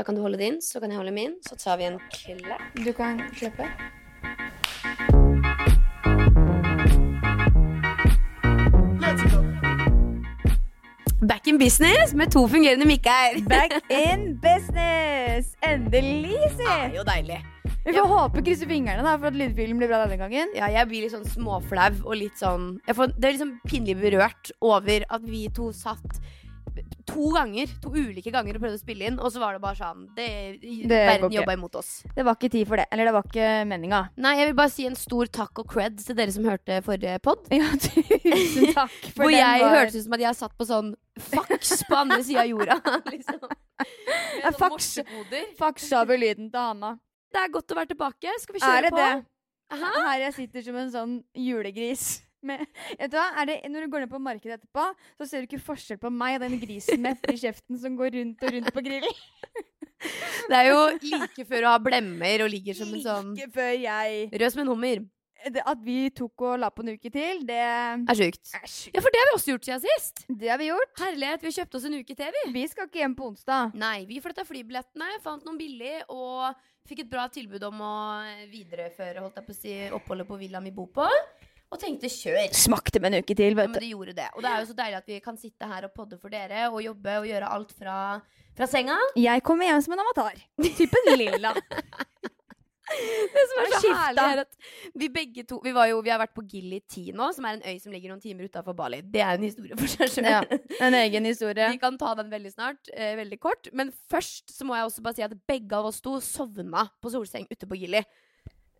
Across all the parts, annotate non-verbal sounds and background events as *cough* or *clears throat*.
Da kan du holde din, så kan jeg holde min. Så tar vi en klapp. Du kan klappe. Back in business med to fungerende mikker. *laughs* Back in business! Endelig, si! Det er jo deilig. Vi får håpe krysse fingrene da, for at lydfilen blir bra denne gangen. Ja, jeg blir litt sånn småflau og litt sånn jeg får, Det er liksom pinlig berørt over at vi to satt to ganger, to ulike ganger og prøvde å spille inn, og så var det bare sånn det, det Verden jobba imot oss. Det var ikke tid for det. Eller det var ikke meninga. Nei, jeg vil bare si en stor takk og cred til dere som hørte forrige pod. Ja, tusen *laughs* takk. For Hvor den jeg var- hørtes ut som at jeg satt på sånn faks på andre sida av jorda. *laughs* liksom. Med *laughs* sånn Faksa over lyden til Hanna. Det er godt å være tilbake. Skal vi Er kjøre det på? det? Hæ? Her jeg sitter som en sånn julegris. Med, vet du hva? Er det, når du går ned på markedet etterpå, så ser du ikke forskjell på meg og den grisen med eple i kjeften som går rundt og rundt på grillen. *laughs* Det er jo like før du har blemmer og ligger som en sånn Ikke før jeg rød som en hummer. det, At vi tok og la på en uke til, det Er sjukt. er sjukt. Ja, for det har vi også gjort siden sist. Det har vi gjort. Herlighet, vi kjøpte oss en uke til, vi. Vi skal ikke hjem på onsdag. Nei, vi flytta flybillettene, fant noen billig og fikk et bra tilbud om å videreføre holdt jeg på å si, oppholdet på villaen vi bor på. Og tenkte kjør. Smakte med en uke til, Ja, men det gjorde det. Og det er jo så deilig at vi kan sitte her og podde for dere og jobbe og gjøre alt fra, fra senga. Jeg kommer hjem som en avatar. Typen lilla. *laughs* Det som er så skifta. herlig, er at vi begge to Vi, var jo, vi har vært på Gili 10 nå, som er en øy som ligger noen timer utafor Bali. Det er en historie for seg sjøl. Ja, *laughs* En egen historie. Vi kan ta den veldig snart. Eh, veldig kort. Men først så må jeg også bare si at begge av oss to sovna på solseng ute på Gili.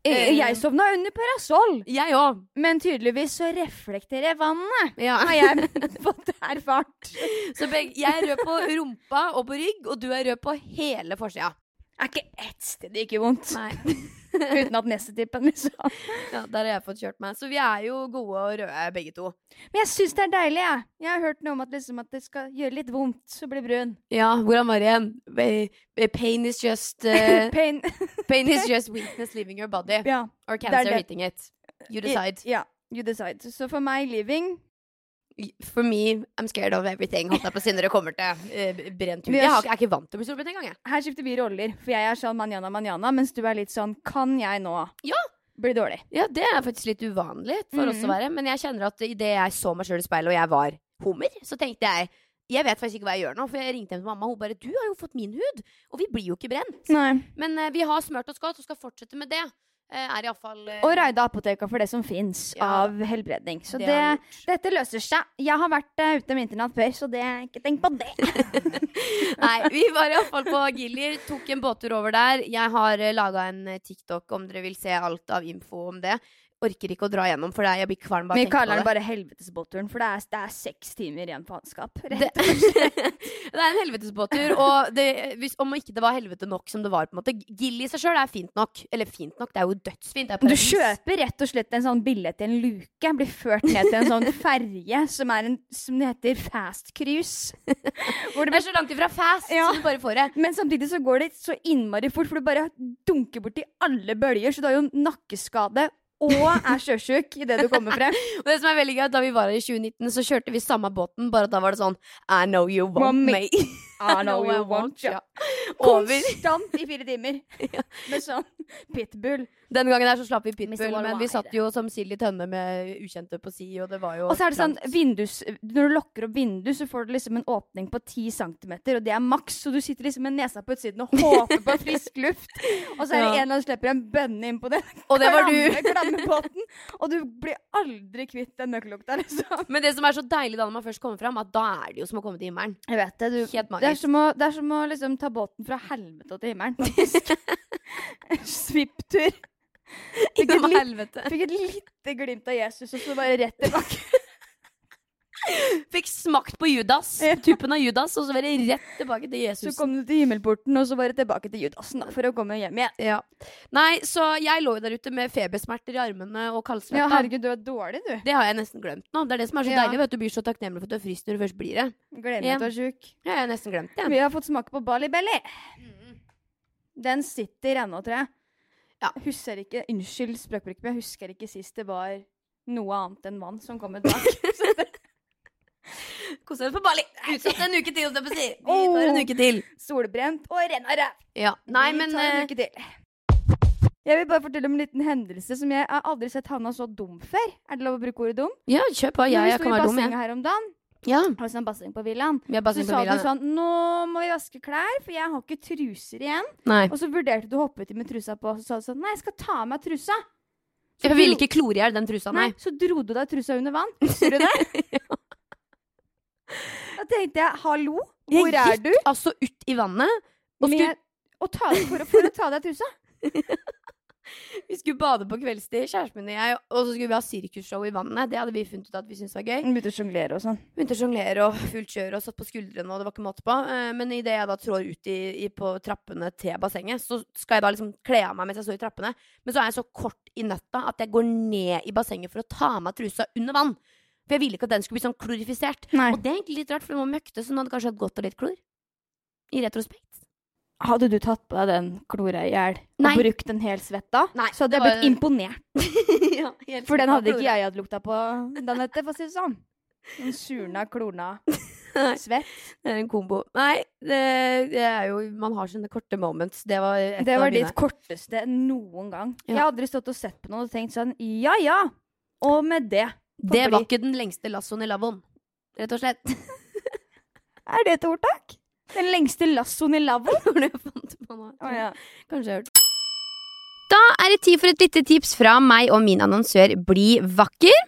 Eh, Jeg sovna under parasoll, Jeg òg. men tydeligvis så reflekterer vannet. Ja. Har jeg *laughs* fått erfart. Så begge, jeg er rød på rumpa og på rygg, og du er rød på hele forsida. Er ikke ett sted det gikk vondt. Nei. *laughs* Uten at nestetippen, liksom. *laughs* Ja, der har jeg fått kjørt meg. Så vi er jo gode og røde begge to. Men jeg syns det er deilig, jeg. Jeg har hørt noe om at, liksom, at det skal gjøre litt vondt, så blir brun. Ja, hvordan var det igjen? Pain is just uh, *laughs* Pain. *laughs* Pain is just weakness leaving your body. ja. Or er cancer hitting it. You decide. Ja. You decide. Så for meg, living For me, I'm scared of everything. Holdt jeg på å si når det kommer til uh, brent hud. Jeg, har er ikke vant til å bli solbrent engang, jeg. Her skifter vi roller, for jeg er sånn manjana manjana, mens du er litt sånn kan jeg nå Ja. bli dårlig? Ja, det er faktisk litt uvanlig for oss å Mhm. være. Men jeg kjenner at idet jeg så meg sjøl i speilet, og jeg var hummer, så tenkte jeg jeg vet faktisk ikke hva jeg gjør nå, for jeg ringte hjem til mamma. Og Hun bare 'Du har jo fått min hud, og vi blir jo ikke brent'. Nei. Men uh, vi har smurt oss godt og skal fortsette med det. Uh, er iallfall uh, Og raida apoteka for det som fins Ja. av helbredning. Så Det det, dette løser seg. Jeg har vært uh, ute med internett før, så det, ikke tenk på det. *laughs* Nei, vi var iallfall på Gilly. Tok en båttur over der. Jeg har uh, laga en eh, TikTok om dere vil se alt av info om det. Orker ikke å dra gjennom, for det jeg blir kvalm bare Vi av å tenke kaller på den det. bare helvetesbåtturen, for det er, det er seks timer igjen på mannskap. Det, *laughs* det er en helvetesbåttur, og det, hvis, om ikke det var helvete nok som det var på en måte Gill i seg sjøl er fint nok. Eller fint nok, det er jo dødsfint. Det er Du kjøper rett og slett en sånn billett til en luke, blir ført ned til en sånn *laughs* ferje som, en, som heter Fast Cruise. Hvor det Det er så langt ifra fast Ja. som du bare får det. Men samtidig så går det så innmari fort, for du bare dunker borti alle bølger, så du har jo nakkeskade og er sjøsjuk idet du kommer frem. *laughs* Og det som er veldig gøy, Da vi var her i 2019, så kjørte vi samme båten, bare da var det sånn I know you want Mommy. me. I know *laughs* you want ya. *laughs* Over. Konstant i fire timer. Med sånn pitbull. Den gangen her så slapp vi pitbull, men vi satt jo som sild i tønne med ukjente på si, og det var jo Og så er det sånn vindus Når du lukker opp vinduet, så får du liksom en åpning på 10 cm, og det er maks, så du sitter liksom med nesa på utsiden og håper på frisk luft. Og så er det Ja. en som slipper en bønne inn på det. Og det var du. Klamme båten, og du blir aldri kvitt den møkkelukta, liksom. Men det som er så deilig da når man først kommer fram, at da er det jo som å komme til himmelen. Jeg vet det. Du, Helt det, er som å, det er som å liksom ta båten fra helvete til himmelen, faktisk. *laughs* Svipptur. Fikk et, litt, fikk et lite glimt av Jesus, og så bare rett tilbake. Fikk smakt på Judas. Tuppen av Judas, og så var det rett tilbake til Så kom du til himmelporten, og så var det tilbake til Judasen da, for å komme hjem igjen. Ja. Nei, så jeg lå jo der ute med febersmerter i armene og Ja, herregud, du er dårlig, du. det har jeg nesten glemt nå. Det er det som er så Ja. deilig. vet Du blir så takknemlig for at du er frisk når du først blir det. Gleder meg til å være sjuk. Ja, jeg har nesten glemt det. Vi har fått smake på Bali Belly. Den sitter ennå, tror jeg. Ja. Husker ikke, Unnskyld språkbruket, men jeg husker ikke sist det var noe annet enn vann som kom ut bak. *laughs* Så det- Kose oss på Bali. Utsatt en uke til, jeg. Vi tar en uke til. Solbrent og renna ræv. Ja. Nei, Vi men tar en eh, uke til. Jeg vil bare fortelle om en liten hendelse som jeg har aldri sett Hanna så dum før. Er det lov å bruke ordet dum? Ja, kjør på. Ja, vi jeg kan være dum, jeg. her om dagen, Ja. vi sånn basseng på villaen, Vi så på sa du sånn Nå må vi vaske klær, for jeg har ikke truser igjen. Nei. Og så vurderte du å hoppe uti med trusa på, og så sa du sånn Nei, jeg skal ta av meg trusa. Så Jeg ville ikke klore i hjel den trusa, Nei, nei. så dro du deg trusa under vann. Husker du det? *laughs* Da tenkte jeg hallo, hvor Jeg er gikk du? altså ut i vannet. Og skulle, og ta, for, for å ta deg trusa? *laughs* vi skulle bade på kveldstid, kjæresten min og jeg, og så skulle vi ha sirkusshow i vannet. Det hadde vi funnet ut at vi syntes var gøy. Begynte å sjonglere og sånn. Begynte å sjonglere og fullt kjør og satt på skuldrene, og det var ikke måte på. Eh, Men idet jeg da trår ut i, i, på trappene til bassenget, så skal jeg da liksom kle av meg mens jeg står i trappene. Men så er jeg så kort i nøtta at jeg går ned i bassenget for å ta av meg trusa under vann. For jeg ville ikke at den skulle bli sånn klorifisert. Nei. Og det er egentlig litt rart, for den var møkte, så den hadde kanskje hatt godt av litt klor. I retrospekt. Hadde du tatt på deg den klora i hjel og brukt en hel svett da, Nei, så hadde jeg blitt var- imponert. *laughs* ja, helt For den hadde ikke jeg hatt lukta på, Danette, for å si det sånn. En surna, klorna *laughs* svett. Det er en kombo. Nei, det, det er jo Man har sine korte moments. Det var et Det var ditt korteste noen gang. Ja. Jeg har aldri stått og sett på noe og tenkt sånn ja ja, og med det. Det var ikke den lengste lassoen i lavvoen. Rett og slett. *laughs* Er det et ordtak? Den lengste lassoen i lavvoen? *laughs* Å ja. Kanskje jeg har hørt. Da er det tid for et lite tips fra meg og min annonsør Bli vakker.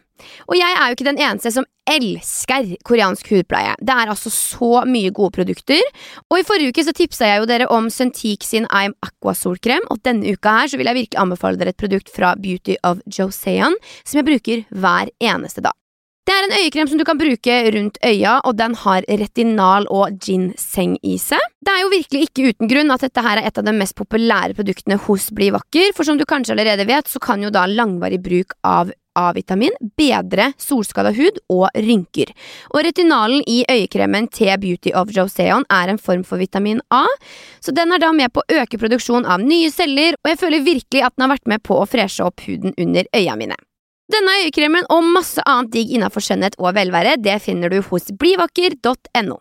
Og jeg er jo ikke den eneste som elsker koreansk hudpleie. Det er altså så mye gode produkter. Og i forrige uke så tipsa jeg jo dere om Sunteak sin I'm Aqua solkrem, og denne uka her så vil jeg virkelig anbefale dere et produkt fra Beauty of Joseon som jeg bruker hver eneste dag. Det er en øyekrem som du kan bruke rundt øya, og den har retinal og ginseng i seg. Det er jo virkelig ikke uten grunn at dette her er et av de mest populære produktene hos Bli vakker, for som du kanskje allerede vet, så kan jo da langvarig bruk av A-vitamin bedre solskada hud og rynker. Og retinalen i øyekremen til Beauty of Joseon er en form for vitamin A, så den er da med på å øke produksjon av nye celler, og jeg føler virkelig at den har vært med på å freshe opp huden under øya mine. Denne øyekremen og masse annet digg innafor skjønnhet og velvære, det finner du hos blivakker.no.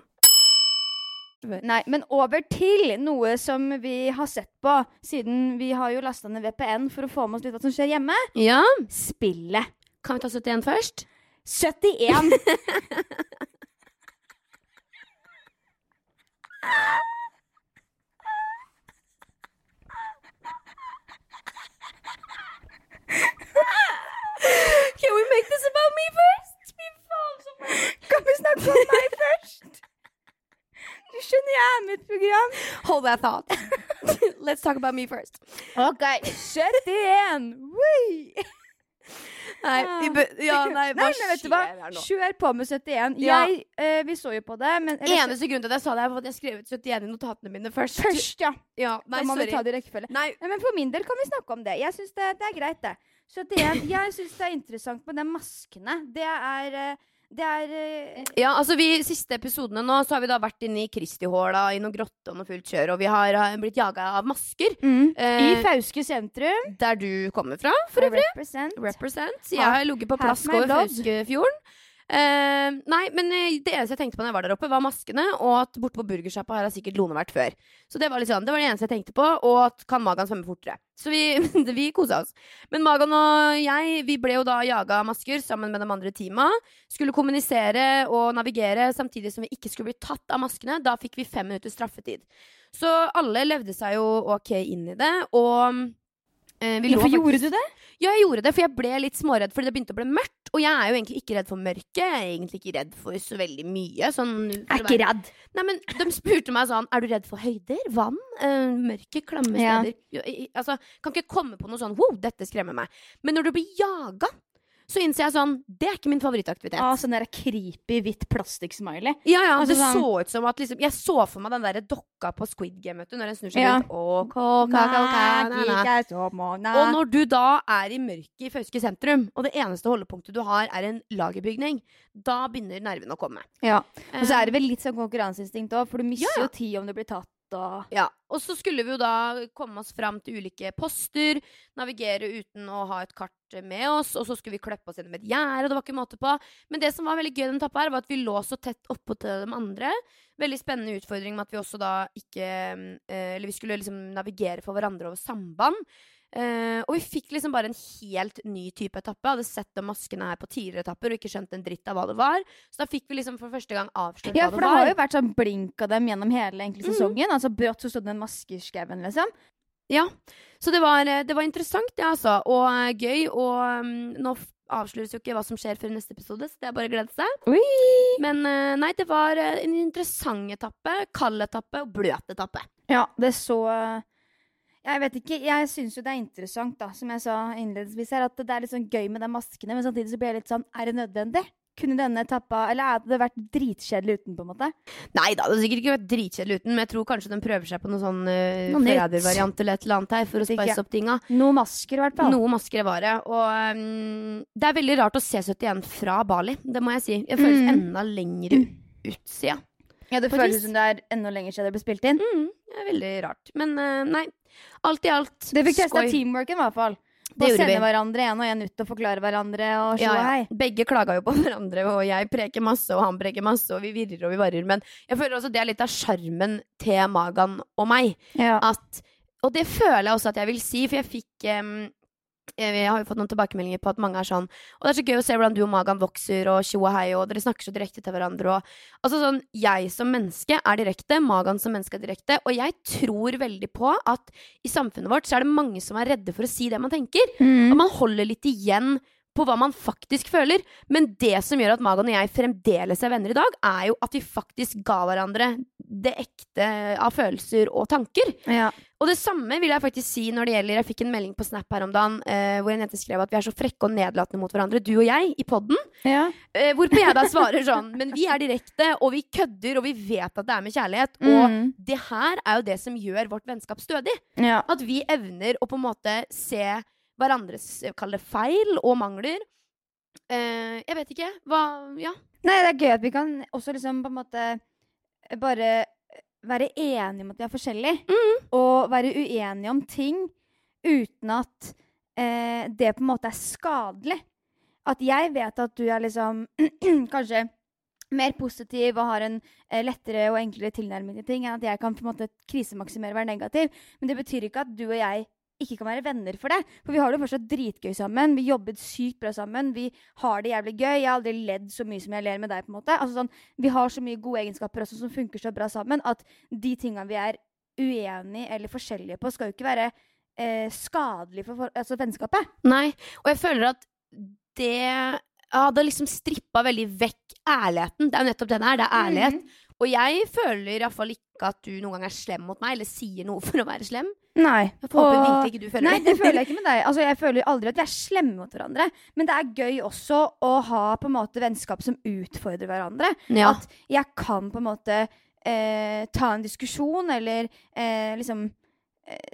Nei, men over til noe som vi har sett på, siden vi har jo lasta ned VPN for å få med oss litt hva som skjer hjemme. Ja, Spillet. kan vi ta 71 først? 71. *laughs* Can we make this about me first? Fy faen, så Kan vi snakke om meg først? Du skjønner jeg er med i et program. Hold that thought. *laughs* Let's talk about me first. Ok, 71. Wee! Nei, vi bø ja, *laughs* nei, Nei, men vet du hva? Kjør på med 71. Ja. Jeg, eh, vi så jo på det, men eller, Eneste grunn til at jeg sa det, var at jeg skrev ut 71 i notatene mine først. Først, ja. Ja, nei, da må vi sorry. ta det i rekkefølge. Nei, Nei, men For min del kan vi snakke om det. Jeg syns det, det er greit, det. 71. Jeg syns det er interessant med de maskene. Det er eh, Det er eh, Ja, altså vi siste episodene nå Så har vi da vært inne i Kristihåla I noen grotte og noe fullt kjør Og vi har eh, blitt jaget av masker I eh, Fauske sentrum. Der du kommer fra, for øvrig Represent. Represent Jeg har ligget på Half plask my over blood. Fauskefjorden Eh, nei, men eh, det eneste jeg tenkte på når jeg var der oppe, var maskene, og at borte på burgersjappa har sikkert Lone vært før. Så det var, sånn, det var det eneste jeg tenkte på, og at kan Magan svømme fortere. Så vi, *laughs* vi kosa oss. Men Magan og jeg vi ble jo da jaga masker sammen med de andre teama. Skulle kommunisere og navigere samtidig som vi ikke skulle bli tatt av maskene. Da fikk vi fem minutter straffetid. Så alle levde seg jo ok inn i det, og eh, Hvorfor gjorde faktisk- du det? ja, jeg gjorde det, for jeg ble litt småredd fordi det begynte å bli mørkt. Og jeg er jo egentlig ikke redd for mørket. Jeg er egentlig ikke redd for så veldig mye. Sånn, er ikke redd. Nei, men De spurte meg sånn Er du redd for høyder? Vann? Uh, mørke? Klamme steder? I- Altså, Kan ikke komme på noe sånn Wow, dette skremmer meg. Men når du blir jaga, så innser jeg sånn Det er ikke min favorittaktivitet. Ah, sånn der creepy hvitt plastikksmiley. Ja, ja, Altså Det sånn- så ut som at liksom Jeg så for meg den der dokka på Squid Game, vet du, når den snur seg Ja. rundt. Å. Og når du da er i mørket i Fauske sentrum, og det eneste holdepunktet du har, er en lagerbygning, da begynner nervene å komme. Ja. Og så Eh, er det vel litt sånn konkurranseinstinkt òg, for du mister Ja, ja. jo tid om du blir tatt og Ja, og så skulle vi jo da komme oss fram til ulike poster, navigere uten å ha et kart med oss, og så skulle vi klippe oss gjennom et gjerde, og det var ikke måte på. Men det som var veldig gøy den etappa her, var at vi lå så tett oppå til de andre. Veldig spennende utfordring med at vi også da ikke eh, Eller vi skulle liksom navigere for hverandre over samband. Eh, og vi fikk liksom bare en helt ny type etappe. Jeg hadde sett de maskene her på tidligere etapper og ikke skjønt en dritt av hva det var. Så da fikk vi liksom for første gang avslørt Ja, hva for det det har jo vært sånn blink av dem gjennom hele egentlig Mhm. sesongen. Altså brått så stod det en maske i skauen, liksom. Ja, så det var, eh, det var interessant, det, altså. Og eh, gøy. Og um, nå avsløres jo ikke hva som skjer før neste episode, så det er bare å glede seg. Men eh, nei, det var en interessant etappe. Kald etappe og bløt etappe. Ja, det så Jeg vet ikke, jeg syns jo det er interessant, da, som jeg sa innledningsvis her, at det er litt sånn gøy med de maskene, men samtidig så blir jeg litt sånn Er det nødvendig? Kunne denne etappa Eller hadde det vært dritkjedelig uten, på en måte? Nei da, det hadde sikkert ikke vært dritkjedelig uten, men jeg tror kanskje den prøver seg på noen sånn uh, nytt. forrædervariant eller et eller annet her, for å spice opp tinga. Noe masker, i hvert fall. Noe masker var det. Og um, det er veldig rart å se 71 fra Bali, det må jeg si. Jeg føles Mm. enda lenger utsida. Ja, det føles som det er enda lenger siden det ble spilt inn. Mm, det er veldig rart. Men uh, nei, alt i alt Det fikk testa teamworken, i hvert fall. Det Å sende hverandre en og en ut og forklare hverandre og Ja, ja. Begge klaga jo på *laughs* hverandre, og jeg preker masse, og han preker masse, og vi virrer og vi varer. Men jeg føler også det er litt av sjarmen til Magan og meg. Ja. At, og det føler jeg også at jeg vil si, for jeg fikk em, jeg har jo fått noen tilbakemeldinger på at mange er sånn Og det er så gøy å se hvordan du og Magan vokser, og tjo og hei, og dere snakker så direkte til hverandre. Og, altså sånn, Jeg som menneske er direkte, Magan som menneske er direkte. Og jeg tror veldig på at i samfunnet vårt så er det mange som er redde for å si det man tenker. Mm. Og man holder litt igjen på hva man faktisk føler. Men det som gjør at Magan og jeg fremdeles er venner i dag, er jo at vi faktisk ga hverandre det ekte av følelser og tanker. Ja. Og det samme vil jeg faktisk si når det gjelder Jeg fikk en melding på Snap her om dagen eh, hvor en jente skrev at vi er så frekke og nedlatende mot hverandre, du og jeg, i podden. Ja. Eh, hvorpå jeg da svarer sånn *laughs* Men vi er direkte, og vi kødder, og vi vet at det er med kjærlighet. Og Mm. det her er jo det som gjør vårt vennskap stødig. ja. At vi evner å på en måte se hverandres eh, kall det feil og mangler. Eh, jeg vet ikke. Hva Ja. Nei, det er gøy at vi kan også liksom på en måte bare være enige om at vi er forskjellige. Mm. Og være uenige om ting uten at eh, det på en måte er skadelig. At jeg vet at du er liksom *clears throat* kanskje mer positiv og har en eh, lettere og enklere tilnærming til ting enn at jeg kan på en måte krisemaksimere være negativ. Men det betyr ikke at du og jeg ikke kan være venner for det. For vi har det jo fortsatt dritgøy sammen. Vi jobbet sykt bra sammen. Vi har det jævlig gøy. Jeg har aldri ledd så mye som jeg ler med deg. på en måte. Altså sånn, Vi har så mye gode egenskaper også som funker så bra sammen, at de tinga vi er uenige eller forskjellige på, skal jo ikke være eh, skadelig for, for altså, vennskapet. Nei. Og jeg føler at det hadde liksom strippa veldig vekk ærligheten. Det er jo nettopp det det er. Det er ærlighet. Og jeg føler iallfall ikke at du noen gang er slem mot meg, eller sier noe for å være slem. Nei. Jeg håper Og- virkelig ikke du føler Nei, det føler jeg ikke med deg. Altså, jeg føler aldri at vi er slemme mot hverandre. Men det er gøy også å ha på en måte vennskap som utfordrer hverandre. Ja. At jeg kan på en måte eh, ta en diskusjon, eller eh, liksom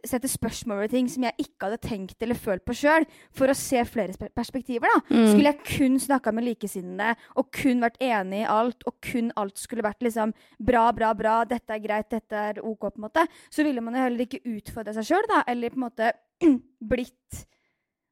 sette spørsmål ved ting som jeg ikke hadde tenkt eller følt på sjøl, for å se flere perspektiver. da. Mm. Skulle jeg kun snakka med likesinnede og kun vært enig i alt, og kun alt skulle vært liksom bra, bra, bra, dette er greit, dette er OK, på en måte, så ville man jo heller ikke utfordra seg sjøl, da, eller på en måte *clears throat* blitt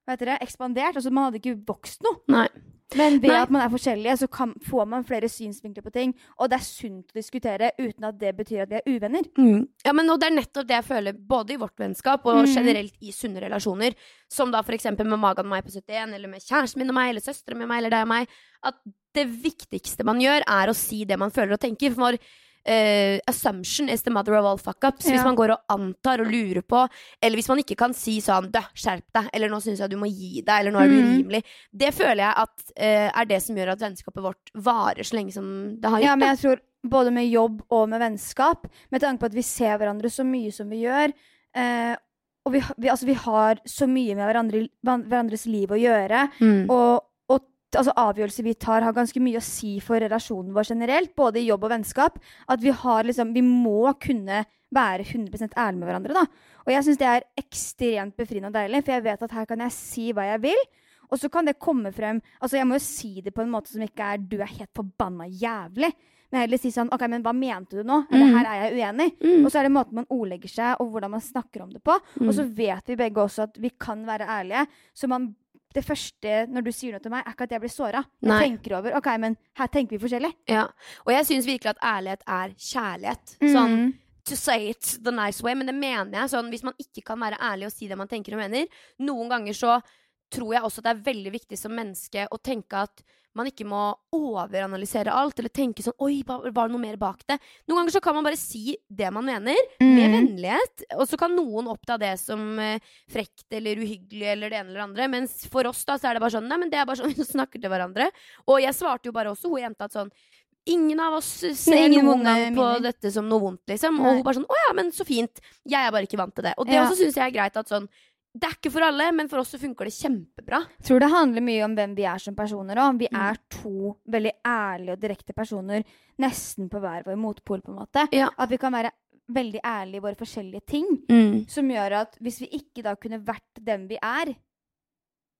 hva heter det, ekspandert. Altså man hadde ikke vokst noe. Nei. Men ved Nei. at man er forskjellige, så kan, får man flere synsvinkler på ting. Og det er sunt å diskutere uten at det betyr at vi er uvenner. Mm. Ja, men Det er nettopp det jeg føler, både i vårt vennskap og Mm. generelt i sunne relasjoner. Som da eksempel med Magan og meg på 71, eller med kjæresten min og meg, eller søstera mi og meg, eller deg og meg. At det viktigste man gjør, er å si det man føler og tenker. For eh, assumption is the mother of all fuck-ups. Hvis man går og antar og lurer på, eller hvis man ikke kan si sånn Dø, skjerp deg, eller nå syns jeg du må gi deg, eller nå er du Mm. urimelig. Det føler jeg at eh, er det som gjør at vennskapet vårt varer så lenge som det har gjort. Ja, men jeg tror både med jobb og med vennskap, med tanke på at vi ser hverandre så mye som vi gjør, eh, og vi, vi, altså, vi har så mye med hverandre, hverandres liv å gjøre, Mm. og altså, avgjørelser vi tar, har ganske mye å si for relasjonen vår generelt, både i jobb og vennskap. At vi har liksom Vi må kunne være 100% ærlige med hverandre, da. Og jeg syns det er ekstremt befriende og deilig, for jeg vet at her kan jeg si hva jeg vil. Og så kan det komme frem Altså, jeg må jo si det på en måte som ikke er 'du er helt forbanna jævlig'. Men heller si sånn OK, men hva mente du nå? Eller Mm. her er jeg uenig. Mm. Og så er det måten man ordlegger seg, og hvordan man snakker om det på. Mm. Og så vet vi begge også at vi kan være ærlige. Så man, det første når du sier noe til meg, er ikke at jeg blir såra. Jeg tenker over OK, men her tenker vi forskjellig. Ja. Og jeg syns virkelig at ærlighet er kjærlighet. Sånn Mm. to say it the nice way, men det mener jeg sånn hvis man ikke kan være ærlig og si det man tenker og mener. Noen ganger så tror jeg også det er veldig viktig som menneske å tenke at man ikke må overanalysere alt, eller tenke sånn Oi, var det noe mer bak det? Noen ganger så kan man bare si det man mener, med Mm. vennlighet. Og så kan noen oppta det som eh, frekt eller uhyggelig eller det ene eller det andre. Mens for oss da så er det bare sånn Nei, men det er bare sånn vi *laughs* snakker til hverandre. Og jeg svarte jo bare også hun jenta at sånn Ingen av oss ser noen gang på dette som noe vondt, liksom. Og hun bare sånn Å ja, men så fint. Jeg er bare ikke vant til det. Og det Ja. også syns jeg er greit at sånn Det er ikke for alle, men for oss så funker det kjempebra. Jeg tror det handler mye om hvem vi er som personer òg. Vi Mm. er to veldig ærlige og direkte personer, nesten på hver vår motpol, på en måte. Ja. At vi kan være veldig ærlige i våre forskjellige ting. Som gjør at hvis vi ikke da kunne vært dem vi er,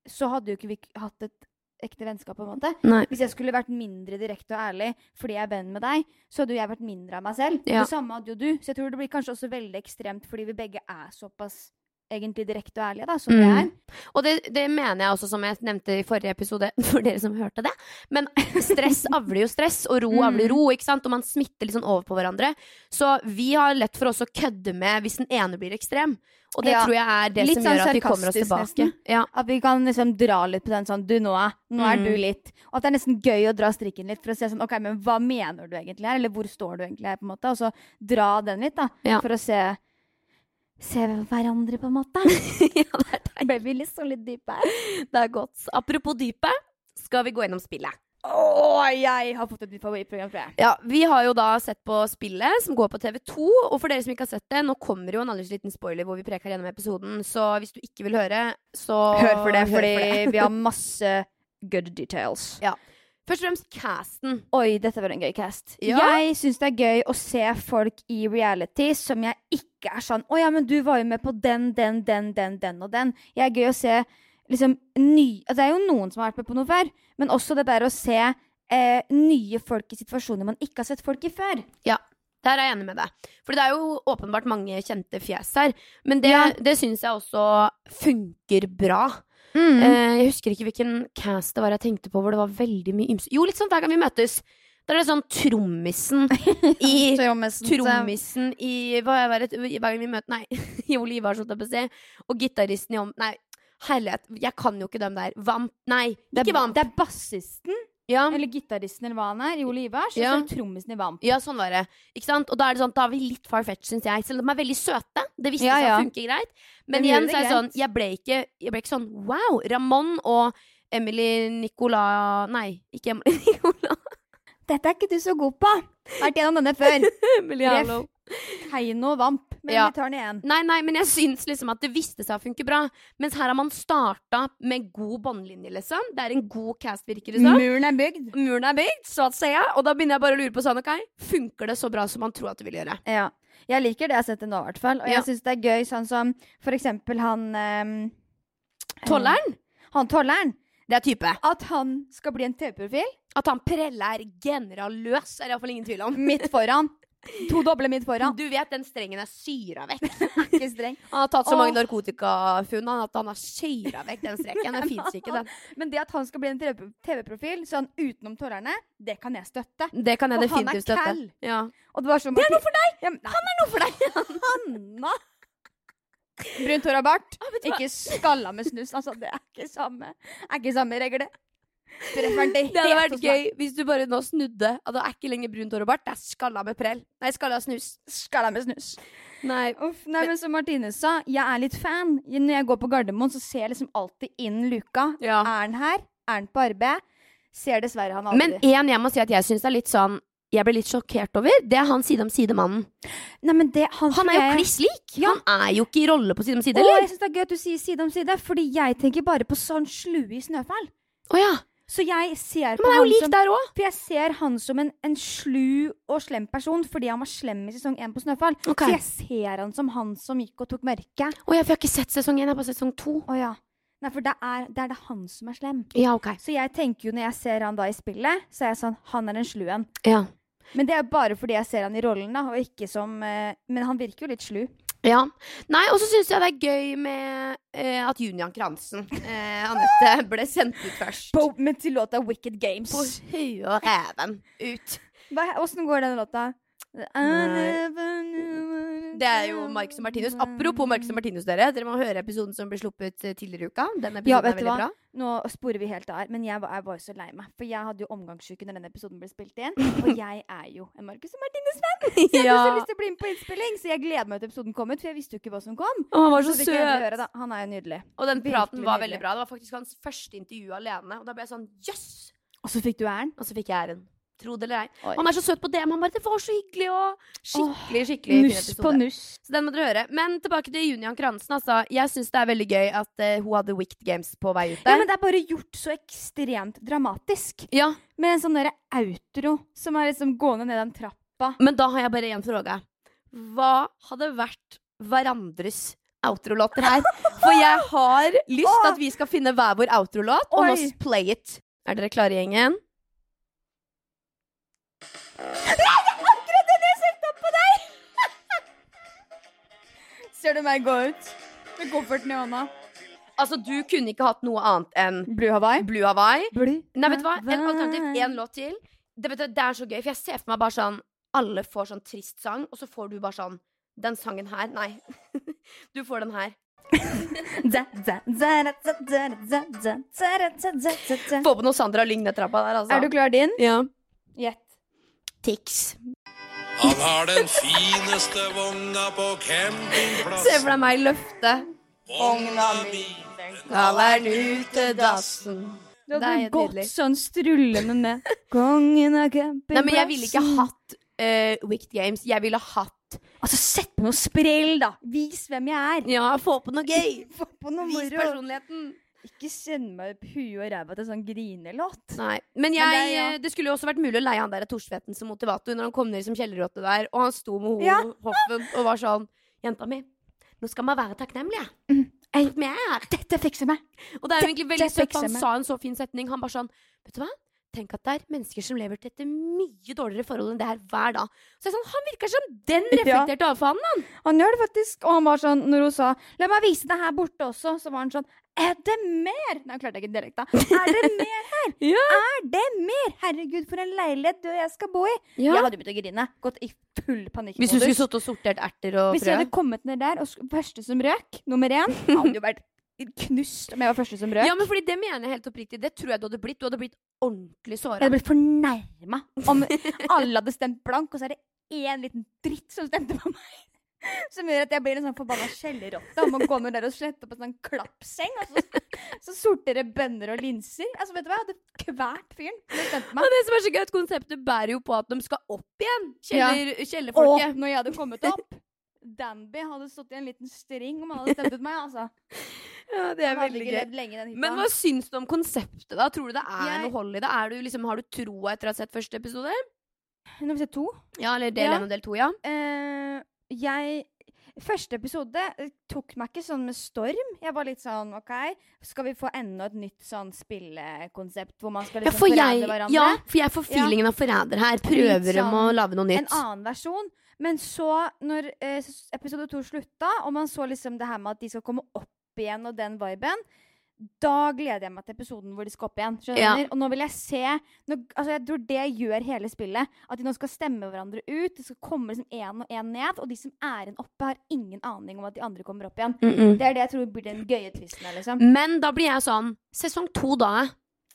så hadde jo ikke vi hatt et ekte vennskap, på en måte. Nei. Hvis jeg skulle vært mindre direkte og ærlig fordi jeg er venn med deg, så hadde jo jeg vært mindre av meg selv. Ja. Det samme hadde jo du. Så jeg tror det blir kanskje også veldig ekstremt fordi vi begge er såpass egentlig direkte og ærlige, da, som vi Mm. er. Og det, det mener jeg også, som jeg nevnte i forrige episode, *laughs* for dere som hørte det. Men stress avler jo stress, og ro Mm. avler ro, ikke sant? og man smitter litt sånn over på hverandre. Så vi har lett for oss å kødde med hvis den ene blir ekstrem. Og det Ja. tror jeg er det Litt som sånn gjør at vi kommer oss tilbake. Ja. At vi kan liksom dra litt på den sånn Du, er, nå er Mm. du litt Og at det er nesten gøy å dra strikken litt for å se sånn OK, men hva mener du egentlig her? Eller hvor står du egentlig her, på en måte? Og så dra den litt, da. Ja. For å se Se hverandre, på en måte. *laughs* ja, det er. Ble vi liksom litt dype her? Det er godt. Apropos dypet, skal vi gå gjennom spillet. Å, jeg har fått et nytt favorittprogram, tror jeg. Ja, Vi har jo da sett på spillet som går på TV2. Og for dere som ikke har sett det, nå kommer jo en aldri liten spoiler hvor vi preker gjennom episoden. Så hvis du ikke vil høre, så Hør for det, hør fordi vi har masse good details. Først og fremst casten. Oi, dette var en gøy cast. Ja. Jeg syns det er gøy å se folk i reality som jeg ikke er sånn Å ja, men du var jo med på den, den, den, den, den og den. Jeg er gøy å se liksom ny altså, Det er jo noen som har vært med på noe før, men også det der å se eh, nye folk i situasjoner man ikke har sett folk i før. Ja. Der er jeg enig med deg. For det er jo åpenbart mange kjente fjes her. Men det, Ja. det syns jeg også funker bra. Mm. Eh, jeg husker ikke hvilken cast det var jeg tenkte på hvor det var veldig mye ymse Jo, litt sånn hver gang vi møtes. Da er det sånn trommisen *laughs* i Trommisen i hva er det, Hver gang vi møter Nei, *laughs* i å si. Og gitaristen i om... Nei, herlighet. Jeg kan jo ikke dem der. Vamp. Nei, det, ikke Vamp. det er bassisten, Ja. eller gitaristen, eller hva han er, i Ivars. Ja. og så trommisen i Vamp. ja, sånn var det. Ikke sant? Og da er det sånn, da er vi litt far-fetched, syns jeg. Selv om de er veldig søte. Det visste Ja, seg ja. å funke greit. Men De igjen så er det sånn, jeg ble ikke, jeg ble ikke sånn wow. Ramón og Emily Nicola Nei, ikke Emily *laughs* Nicola. Dette er ikke du så god på! Vært gjennom denne før. *laughs* Emily. Hallo. Heino Vamp. Men Ja. vi tar den igjen. Nei, nei, men jeg syns liksom at det viste seg å funke bra. Mens her har man starta med god båndlinje, liksom. Det er en god cast, virker det som. Muren er bygd. Muren er bygd, så sier jeg. Og da begynner jeg bare å lure på sånn, ok, funker det så bra som man tror at det vil gjøre? Ja. Jeg liker det jeg har sett det nå, i hvert fall. Og Ja. jeg syns det er gøy, sånn som for eksempel han um, Tolleren, Han tolleren. det er type. At han skal bli en TV-profil At han Prelle er generaløs, er det iallfall ingen tvil om. midt foran. *laughs* To doble midt foran. Du vet den strengen er syra vekk. *laughs* Ikke streng. Han har tatt så mange narkotikafunn at han har syra vekk den streken. Den fins ikke, den. *laughs* Men det at han skal bli en TV- TV-profil sånn utenom tårerne, det kan jeg støtte. Det kan jeg definitivt støtte. Ja. Og det var så Det er noe for deg! Ja, han er noe for deg! *laughs* Hanna! Brunt hår og bart. Ah? Ikke skalla med snus. Altså, det er ikke samme Er ikke samme regler, det. Til Det hadde vært gøy hvis du bare nå snudde. At det er ikke lenger brunt hår og bart, det er skalla med prell. Nei, skalla snus. Skalla med snus. Nei. Uff, nei, men som Martine sa, jeg er litt fan. Når jeg går på Gardermoen, så ser jeg liksom alltid inn luka. Ja. Er han her? Er han på arbeid? Ser dessverre han aldri. Men en jeg må si at jeg syns er litt sånn Jeg ble litt sjokkert over. Det er han side om side-mannen. men det, han, Han er jo kliss lik! Ja. Han er jo ikke i rolle på side om side, Å, jeg syns det er gøy at du sier side om side, fordi jeg tenker bare på sånn slue i Snøfall. Å ja. Så jeg ser på han er jo lik som. For jeg ser han som en, en slu og slem person fordi han var slem i sesong 1 på Snøfall. Okay. Så jeg ser han som han som gikk og tok mørket. Å ja, for jeg har ikke sett sesong én, jeg har bare sett sesong to. Å ja. Nei, for det er, det er det han som er slem. Ja, ok. Så jeg tenker jo når jeg ser han da i spillet, så er jeg sånn Han er en slu en. Ja. Men det er bare fordi jeg ser han i rollen, da, og ikke som eh, Men han virker jo litt slu. Ja. Nei, og så syns jeg det er gøy med eh, at Junian Kransen, eh, Anette, *laughs* ble sendt ut først. På, men til låta Wicked Games. På huet og reven. ut. Åssen går den låta? Det er jo Marcus og Martinus. Apropos Marcus og Martinus, dere. Dere må høre episoden som ble sluppet eh, tidligere i uka. Den episoden Ja, er vet du veldig hva? bra. Nå sporer vi helt av men jeg var, jeg var så lei meg. For jeg hadde jo omgangssyke når den episoden ble spilt inn. Og *laughs* jeg er jo en Marcus og Martinus-venn! Så jeg hadde så lyst til å bli med på innspilling, så jeg gleder meg til episoden kom ut, for jeg visste jo ikke hva som kom. Å, han var så så søt! høre. Han er jo nydelig. Og den praten var nydelig. veldig bra. Det var faktisk hans første intervju alene. Og da ble jeg sånn jøss! Og så fikk du æren. Og så fikk jeg æren. Tro det eller ei. Han er så søt på DM. Han bare 'Det var så hyggelig', og skikkelig, skikkelig fin Nuss på nuss. Så den må dere høre. Men tilbake til Junian Kransen. Altså. Jeg syns det er veldig gøy at eh, hun hadde Wicked Games på vei ut Ja, der. men det er bare gjort så ekstremt dramatisk. Ja, Med en sånn derre outro som er liksom gående ned den trappa. Men da har jeg bare én spørsmål. Hva hadde vært hverandres outrolåter her? For jeg har lyst til at vi skal finne hver vår outrolåt, og nå Oi. play it. Er dere klare, gjengen? Nei, det er akkurat den jeg søkte opp på deg! *laughs* Ser du meg gå ut med kofferten i hånda? Altså, Du kunne ikke hatt noe annet enn Blue Hawaii. Blue Hawaii. Blue. Nei, vet du hva? En alternativ, én låt til. Det, du, det, er så gøy, for jeg ser for meg bare sånn Alle får sånn trist sang, og så får du bare sånn Den sangen her. Nei. *laughs* Du får den her. *laughs* Få på noe Sandra Lyng ned trappa der, altså. Er du klar, din? Ja. Gjett. Tix. Han har den fineste vogna på Se campingplassen. for deg meg løfte. Vogna mi, Skal være utedassen. Du Det er hadde helt gått sånn strullende med Kongen av campingplassen. Nei, men jeg ville ikke hatt uh, Wicked Games. Jeg ville hatt Altså, sett på noe sprell, da! Vis hvem jeg er! Ja, få på noe gøy. *laughs* Få på noe Vis moro! personligheten. Ikke send meg huet og ræva til sånn grinelåt. Nei. Men, jeg, Men det ja. det skulle jo også vært mulig å leie han der Torsvetten som motivator når han kom ned som kjellerrotte der, og han sto med ho Ja. hoffen og var sånn Jenta mi, nå skal man være takknemlig. Mm. Dette fikser meg! Og det er jo egentlig veldig Dette søtt, han sa en så fin setning. Han bare sånn Vet du hva? Tenk at det er mennesker som lever til et mye dårligere forhold enn det her hver dag. Så jeg sånn, Han virker som den reflekterte avfanden, han. Han gjør det faktisk. Og han var sånn, når hun sa 'la meg vise det her borte også', så var han sånn 'er det mer?' Nei, jeg klarte ikke dialekta. Er det mer her? *laughs* Ja. Er det mer? Herregud, for en leilighet du og jeg skal bo i. Jeg hadde begynt å grine. Gått i full panikkmodus. Hvis du skulle sittet og sortert erter og Hvis jeg hadde kommet ned der, og første som røk, nummer én, *laughs* hadde jo vært knust om jeg var første som røk. Ja, men fordi det mener jeg helt oppriktig. Det tror jeg du hadde blitt. Du hadde blitt ordentlig Jeg hadde blitt fornærma om alle hadde stemt blank, og så er det én liten dritt som stemte på meg. Som gjør at jeg blir en sånn forbanna skjellerotte og må gå ned der og slette opp en sånn klappseng. Og så, så sortere bønner og linser. Altså, vet du hva? Jeg hadde kvært fyren Og det som er så gøy, at konseptet bærer jo på at de skal opp igjen. Kjeller, ja. Kjellerfolket. når jeg hadde kommet *laughs* opp Danby hadde stått i en liten string om han hadde stemt ut meg. altså. Ja, det er veldig gøy. Men hva syns du om konseptet, da? Tror du det er Jeg- noe hold i det? Du, liksom, har du troa etter å ha sett første episode? Nå har vi sett to. Ja, eller del Ja. og del to, ja? Eh, jeg Første episode eh, tok meg ikke sånn med storm. Jeg var litt sånn OK, skal vi få enda et nytt sånn spillekonsept hvor man skal Ja, liksom jeg, forræde hverandre? ja, for jeg får Ja. feelingen av forræder her. Prøver de å sånn lage noe En annen versjon. Men så, når eh, episode to slutta, og man så liksom det her med at de skal komme opp igjen og den viben, da gleder jeg meg til episoden hvor de skal opp igjen. Ja. Og nå vil jeg se nå, altså Jeg tror det gjør hele spillet. At de nå skal stemme hverandre ut. Det skal komme liksom én og én ned. Og de som er igjen oppe, har ingen aning om at de andre kommer opp igjen. Mm -mm. Det er det jeg tror blir den gøye tvisten her, liksom. Men da blir jeg sånn Sesong to, da?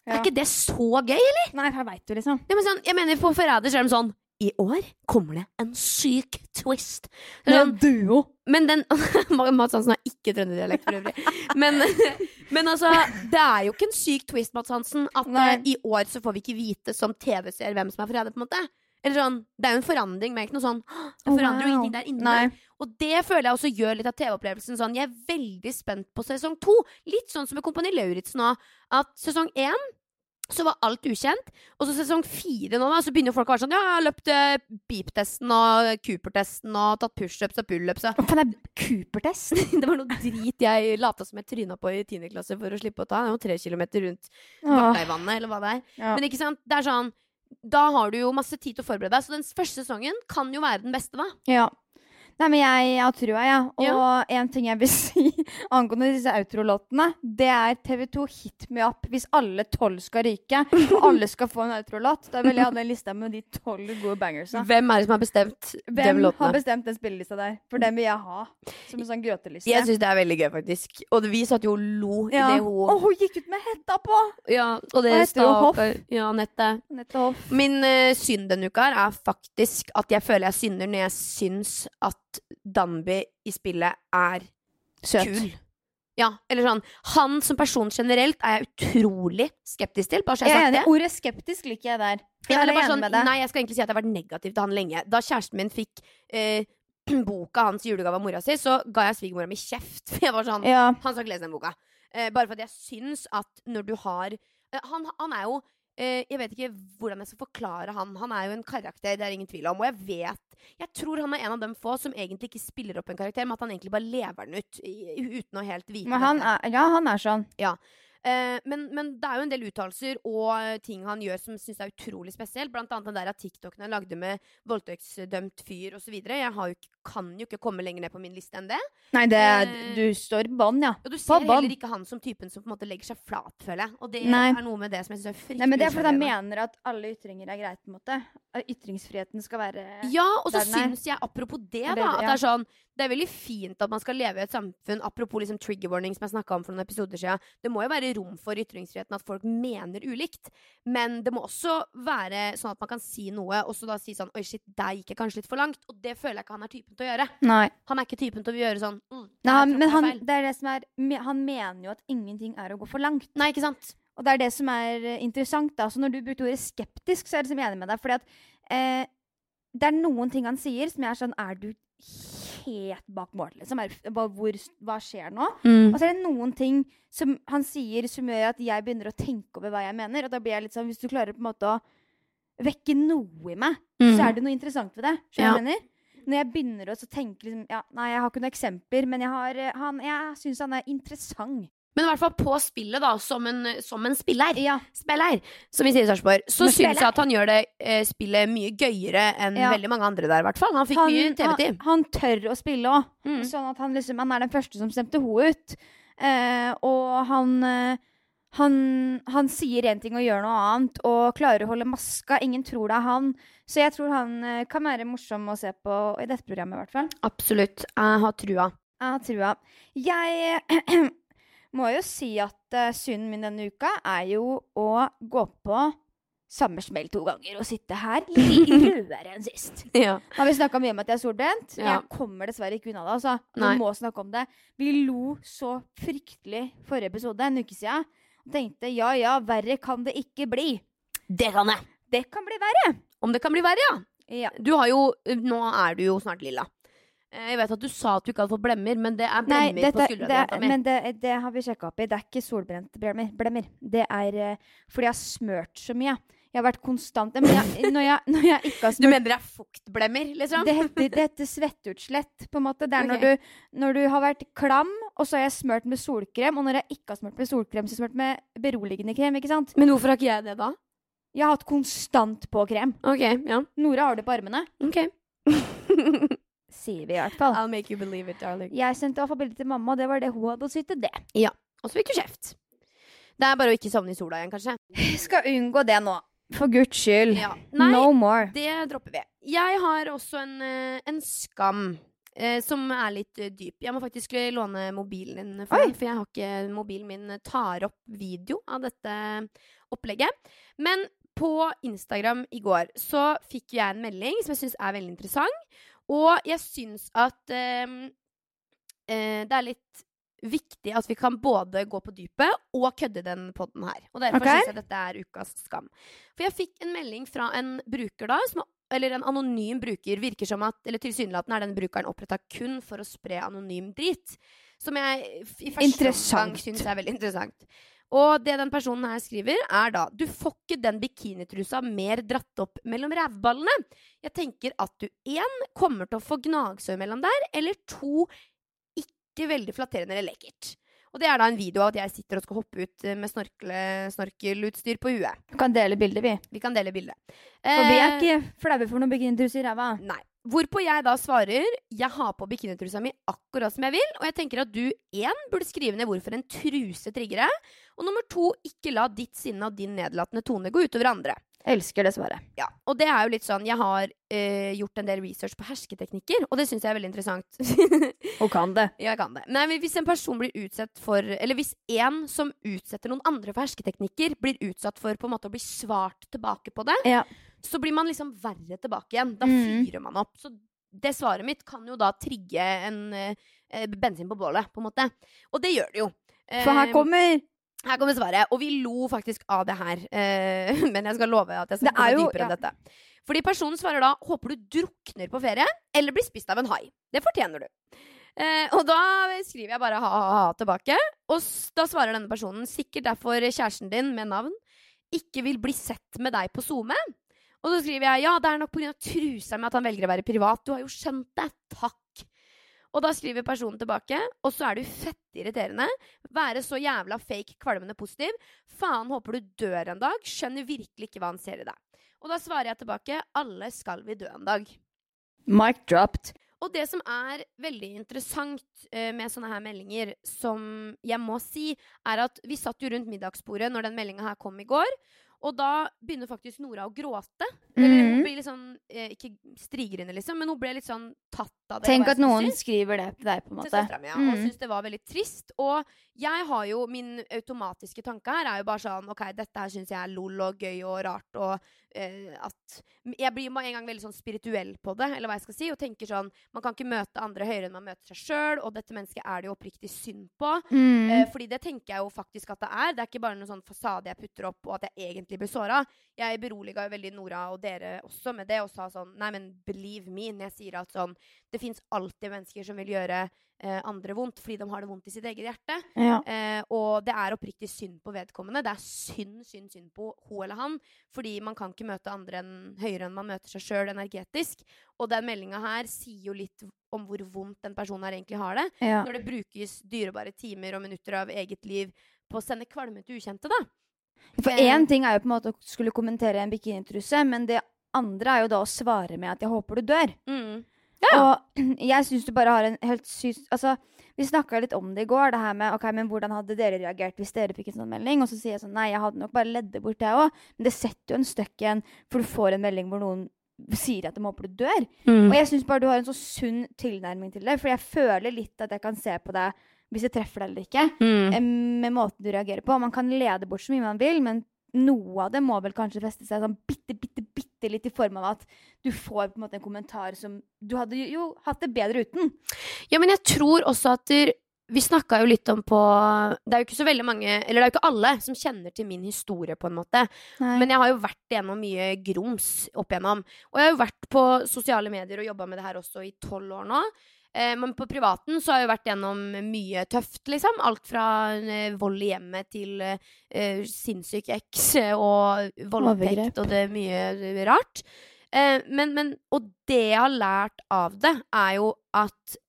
Ja. Er ikke det så gøy, eller? Nei, her veit du, liksom. Ja, men sånn, jeg mener, på Forræder så er de sånn I år kommer det en syk twist. Men, en duo. men den *laughs* Mads Hansen har ikke trønderdialekt for øvrig. Men, *laughs* men altså, det er jo ikke en syk twist, Mads Hansen, at Nei. eh, i år så får vi ikke vite som TV-seer hvem som er forræder, på en måte. Eller sånn, Det er jo en forandring, men ikke noe sånn Det Oh, forandrer jo wow. ingenting der inne. Nei. Og det føler jeg også gjør litt av TV-opplevelsen sånn. Jeg er veldig spent på sesong to. Litt sånn som med Kompani Lauritzen nå. At sesong én så var alt ukjent. Og så sesong fire nå, da, så begynner folk å være sånn Ja, jeg har løpt eh, beep-testen og Cooper-testen og tatt pushups og pullups og Hva faen er Cooper-test? *laughs* Det var noe drit jeg lata som jeg tryna på i tiende klasse for å slippe å ta. Det er jo tre kilometer rundt Åh, Varteivannet, eller hva det er. ja. Men ikke sant, det er sånn da har du jo masse tid til å forberede deg. Så den første sesongen kan jo være den beste, da. Ja. Nei, men jeg, har trua, jeg. Og Ja. en ting jeg vil *laughs* si angående disse outrolåtene, det er TV2 hit me up hvis alle tolv skal ryke, og alle skal få en outrolåt. Da vil jeg ha den lista med de tolv gode bangersa. Hvem er det som har bestemt Hvem har låtene? bestemt den spillelista der? For den vil jeg ha. Som en sånn gråteliste. Jeg syns det er veldig gøy, faktisk. Og vi satt jo og lo i det hun Og hun gikk ut med hetta på! Ja, og det heter jo Hoff? Ja, Nette. Nette Hoff. Min uh, synd denne uka er faktisk at jeg føler jeg synder når jeg syns at Danby i spillet er Søt. kul. Ja, eller sånn Han som person generelt er jeg utrolig skeptisk til. Bare så jeg har sagt det. Ordet skeptisk liker jeg der. Ja, jeg sånn, nei, jeg skal egentlig si at jeg har vært negativ til han lenge. Da kjæresten min fikk eh, *clears throat* boka hans julegave av mora si, så ga jeg svigermora mi kjeft. *laughs* For jeg var sånn Ja. Han skal ikke lese den boka. Eh, bare fordi jeg syns at når du har eh, han, han er jo Jeg vet ikke hvordan jeg skal forklare han. Han er jo en karakter, det er ingen tvil om. Og jeg vet Jeg tror han er en av dem få som egentlig ikke spiller opp en karakter, men at han egentlig bare lever den ut uten å helt vite Men han er, ja, han er sånn. Ja. men, men det er jo en del uttalelser og eh, ting han gjør som syns er utrolig spesielt. Blant annet den der TikToken han lagde med voldtektsdømt fyr osv. Jeg har jo ikke, kan jo ikke komme lenger ned på min liste enn det. Nei, det Eh, du står på bånn, ja. Og du ser heller ikke han som typen som på en måte legger seg flat, føler jeg. Og det Nei. er noe med det som jeg syns er fryktelig Nei, men Det er fordi han mener at alle ytringer er greit. på en måte Ytringsfriheten skal være Ja, og så syns jeg apropos det, da, at det er sånn Det er veldig fint at man skal leve i et samfunn Apropos liksom trigger warning, som jeg snakka om for noen episoder siden. Det må jo være rom for ytringsfriheten at folk mener ulikt. Men det må også være sånn at man kan si noe, og så da si sånn Oi, shit, der gikk jeg kanskje litt for langt. Og det føler jeg ikke han er typen til å gjøre. Nei. Han er ikke typen til å gjøre sånn mm, Nei han, men han, det er det som er, han mener jo at ingenting er å gå for langt. Nei, ikke sant? Og det er det som er eh, interessant. da Så Når du brukte ordet skeptisk, så er jeg liksom enig med deg. Fordi at eh, det er noen ting han sier som jeg er sånn Er du helt bak mål, liksom? Er, hva, hvor, hva skjer nå? Og så er det noen ting som han sier som gjør at jeg begynner å tenke over hva jeg mener. Og da blir jeg litt sånn Hvis du klarer på en måte å vekke noe i meg, så er det noe interessant ved det. Skjønner du hva jeg mener? Når jeg begynner å tenke liksom ja, Nei, jeg har ikke noen eksempler, men jeg, har, eh, han, jeg syns han er interessant. Men i hvert fall på spillet, da, som en, som en spiller. Ja. spiller, som vi sier i Sarpsborg, så syns jeg at han gjør det eh, spillet mye gøyere enn Ja. veldig mange andre der, i hvert fall. Han fikk Han, mye TV-tid. han tør å spille òg. Mm. Sånn at han liksom Han er den første som stemte ho ut. Eh, og han eh, han, han sier én ting og gjør noe annet, og klarer å holde maska. Ingen tror det er han. Så jeg tror han eh, kan være morsom å se på i dette programmet, i hvert fall. Absolutt. Jeg har trua. Jeg har trua. Jeg *clears throat* må jo si at uh, synden min denne uka er jo å gå på samme smell to ganger og sitte her *laughs* litt rødere enn sist. Ja. Har vi snakka mye om at jeg er solbrent? Ja. Jeg kommer dessverre ikke unna det. altså. Vi må snakke om det. Vi lo så fryktelig forrige episode, en uke siden. Og tenkte ja ja, verre kan det ikke bli. Det kan jeg. Det kan bli verre. Om det kan bli verre, ja. Ja. Du har jo Nå er du jo snart lilla. Eh, Jeg vet at du sa at du ikke hadde fått blemmer, men det er Nei, blemmer på skuldra det, mi. men det, det har vi sjekka opp i. Det er ikke solbrente blemmer. blemmer. Det er eh, fordi jeg har smørt så mye. Jeg har vært konstant Men jeg, når, jeg, når jeg ikke har Du mener det er fuktblemmer, liksom? det heter, det heter svetteutslett, på en måte. Det er okay. når, du, når du har vært klam, og så har jeg smørt med solkrem. Og når jeg ikke har smørt med solkrem, så har jeg smørt med beroligende krem. ikke sant? Men hvorfor har ikke jeg det, da? Jeg har hatt konstant på krem. Ok, ja. Nora har det på armene. Ok. *laughs* Sier vi i hvert fall. I'll make you believe it, darling. Jeg sendte bilde til mamma, og det var det hun hadde å si til det. Ja, Og så fikk du kjeft. Det er bare å ikke sovne i sola igjen, kanskje. Skal unngå det nå. For guds skyld. Ja. Nei, No more. det dropper vi. Jeg har også en, eh, en skam. Eh, som er litt eh, dyp. Jeg må faktisk låne mobilen din, for, den, for jeg har ikke mobilen min tar opp video av dette opplegget. Men på Instagram i går så fikk jeg en melding som jeg syns er veldig interessant. Og jeg syns at eh, eh, det er litt viktig at vi kan både gå på dypet og kødde den podden her. Og derfor okay. syns jeg dette er ukas skam. For jeg fikk en melding fra en bruker da, som, eller en anonym bruker, virker som at, eller tilsynelatende er den brukeren oppretta kun for å spre anonym drit. Som jeg i første omgang syns er veldig interessant. Og det den personen her skriver, er da Du får ikke den bikinitrusa mer dratt opp mellom rævballene. Jeg tenker at du én kommer til å få gnagsår mellom der, eller to ikke veldig flatterende eller lekkert. Og det er da en video av at jeg sitter og skal hoppe ut eh, med snorkle, snorkelutstyr på huet. Vi kan dele bildet, vi. Vi kan dele bildet. For vi er Eh, ikke flaue for noen bikinitrus i ræva. Nei. Hvorpå jeg da svarer Jeg har på bikinitrusa mi akkurat som jeg vil, og jeg tenker at du én burde skrive ned hvorfor en truse trigger deg, og nummer to ikke la ditt sinne og din nedlatende tone gå utover andre. Elsker det svaret. Ja, Og det er jo litt sånn Jeg har eh, gjort en del research på hersketeknikker, og det syns jeg er veldig interessant. *laughs* Og kan det. Ja, jeg kan det. Nei, men Hvis en person blir utsatt for Eller hvis en som utsetter noen andre for hersketeknikker, blir utsatt for på en måte å bli svart tilbake på det, Ja. så blir man liksom verre tilbake igjen. Da Mm. fyrer man opp. Så det svaret mitt kan jo da trigge en eh, bensin på bålet, på en måte. Og det gjør det jo. For her Eh, kommer her kommer svaret. Og vi lo faktisk av det her. eh, *laughs* men jeg skal love at jeg skal gå dypere ja. dette. Fordi personen svarer da 'håper du drukner på ferie', eller blir spist av en hai. Det fortjener du. Eh, og da skriver jeg bare ha-ha-ha tilbake. Og da svarer denne personen sikkert derfor kjæresten din med navn ikke vil bli sett med deg på SoMe. Og så skriver jeg ja, det er nok pga. trusa med at han velger å være privat. Du har jo skjønt det. Takk. Og da skriver personen tilbake, og så er du fett irriterende. Være så jævla fake, kvalmende positiv. Faen, håper du dør en dag. Skjønner virkelig ikke hva han ser i deg. Og da svarer jeg tilbake alle skal vi dø en dag. Mic dropped. Og det som er veldig interessant eh, med sånne her meldinger, som jeg må si, er at vi satt jo rundt middagsbordet når den meldinga her kom i går. Og da begynner faktisk Nora å gråte. Eller hun Mhm. blir litt sånn eh, Ikke strigerinne, liksom, men hun ble litt sånn tatt av det. Tenk at noen synes. skriver det til deg, på en til måte. søstera mi, ja, og syns det var veldig trist. Og jeg har jo min automatiske tanke her er jo bare sånn OK, dette her syns jeg er lol og gøy og rart, og eh, at Jeg blir med en gang veldig sånn spirituell på det, eller hva jeg skal si, og tenker sånn Man kan ikke møte andre høyere enn man møter seg sjøl, og dette mennesket er det jo oppriktig synd på. Mm. Eh, fordi det tenker jeg jo faktisk at det er. Det er ikke bare noen sånn fasade jeg putter opp, og at jeg egentlig blir såra. Jeg beroliga jo veldig Nora og dere også med det, og sa sånn Nei, men believe me når jeg sier at sånn Det fins alltid mennesker som vil gjøre andre vondt fordi de har det vondt i sitt eget hjerte. ja. Eh, og det er oppriktig synd på vedkommende. Det er synd, synd, synd på hun eller han. Fordi man kan ikke møte andre enn høyere enn man møter seg sjøl energetisk. Og den meldinga her sier jo litt om hvor vondt den personen her egentlig har det. ja. Når det brukes dyrebare timer og minutter av eget liv på å sende kvalme til ukjente, da. For Eh, én ting er jo på en måte å skulle kommentere en bikinitruse, men det andre er jo da å svare med at 'jeg håper du dør'. Mm. Og *clears throat* jeg syns du bare har en helt sykt Altså, vi snakka litt om det i går, det her med ok, men hvordan hadde dere reagert hvis dere fikk en sånn melding? Og så sier jeg sånn nei, jeg hadde nok bare ledd det bort, jeg òg. Men det setter jo en støkk igjen, for du får en melding hvor noen sier at de håper du dør. Mm. Og jeg syns bare du har en så sunn tilnærming til det, for jeg føler litt at jeg kan se på deg hvis jeg treffer deg eller ikke, Mm. eh, med måten du reagerer på. Man kan lede bort så mye man vil, men noe av det må vel kanskje feste seg sånn bitte, bitte, bitte litt i form av at du får på en måte en kommentar som Du hadde jo- hatt det bedre uten. Ja, men jeg tror også at der, Vi snakka jo litt om på Det er jo ikke så veldig mange Eller det er jo ikke alle som kjenner til min historie, på en måte. Men jeg har jo vært gjennom mye grums opp igjennom. Og jeg har jo vært på sosiale medier og jobba med det her også i tolv år nå. Eh, men på privaten så har jeg vært gjennom mye tøft, liksom. Alt fra eh, vold i hjemmet til eh, sinnssyk eks *laughs* og voldtekt og det er mye rart. Eh, men, men, og det jeg har lært av det, er jo at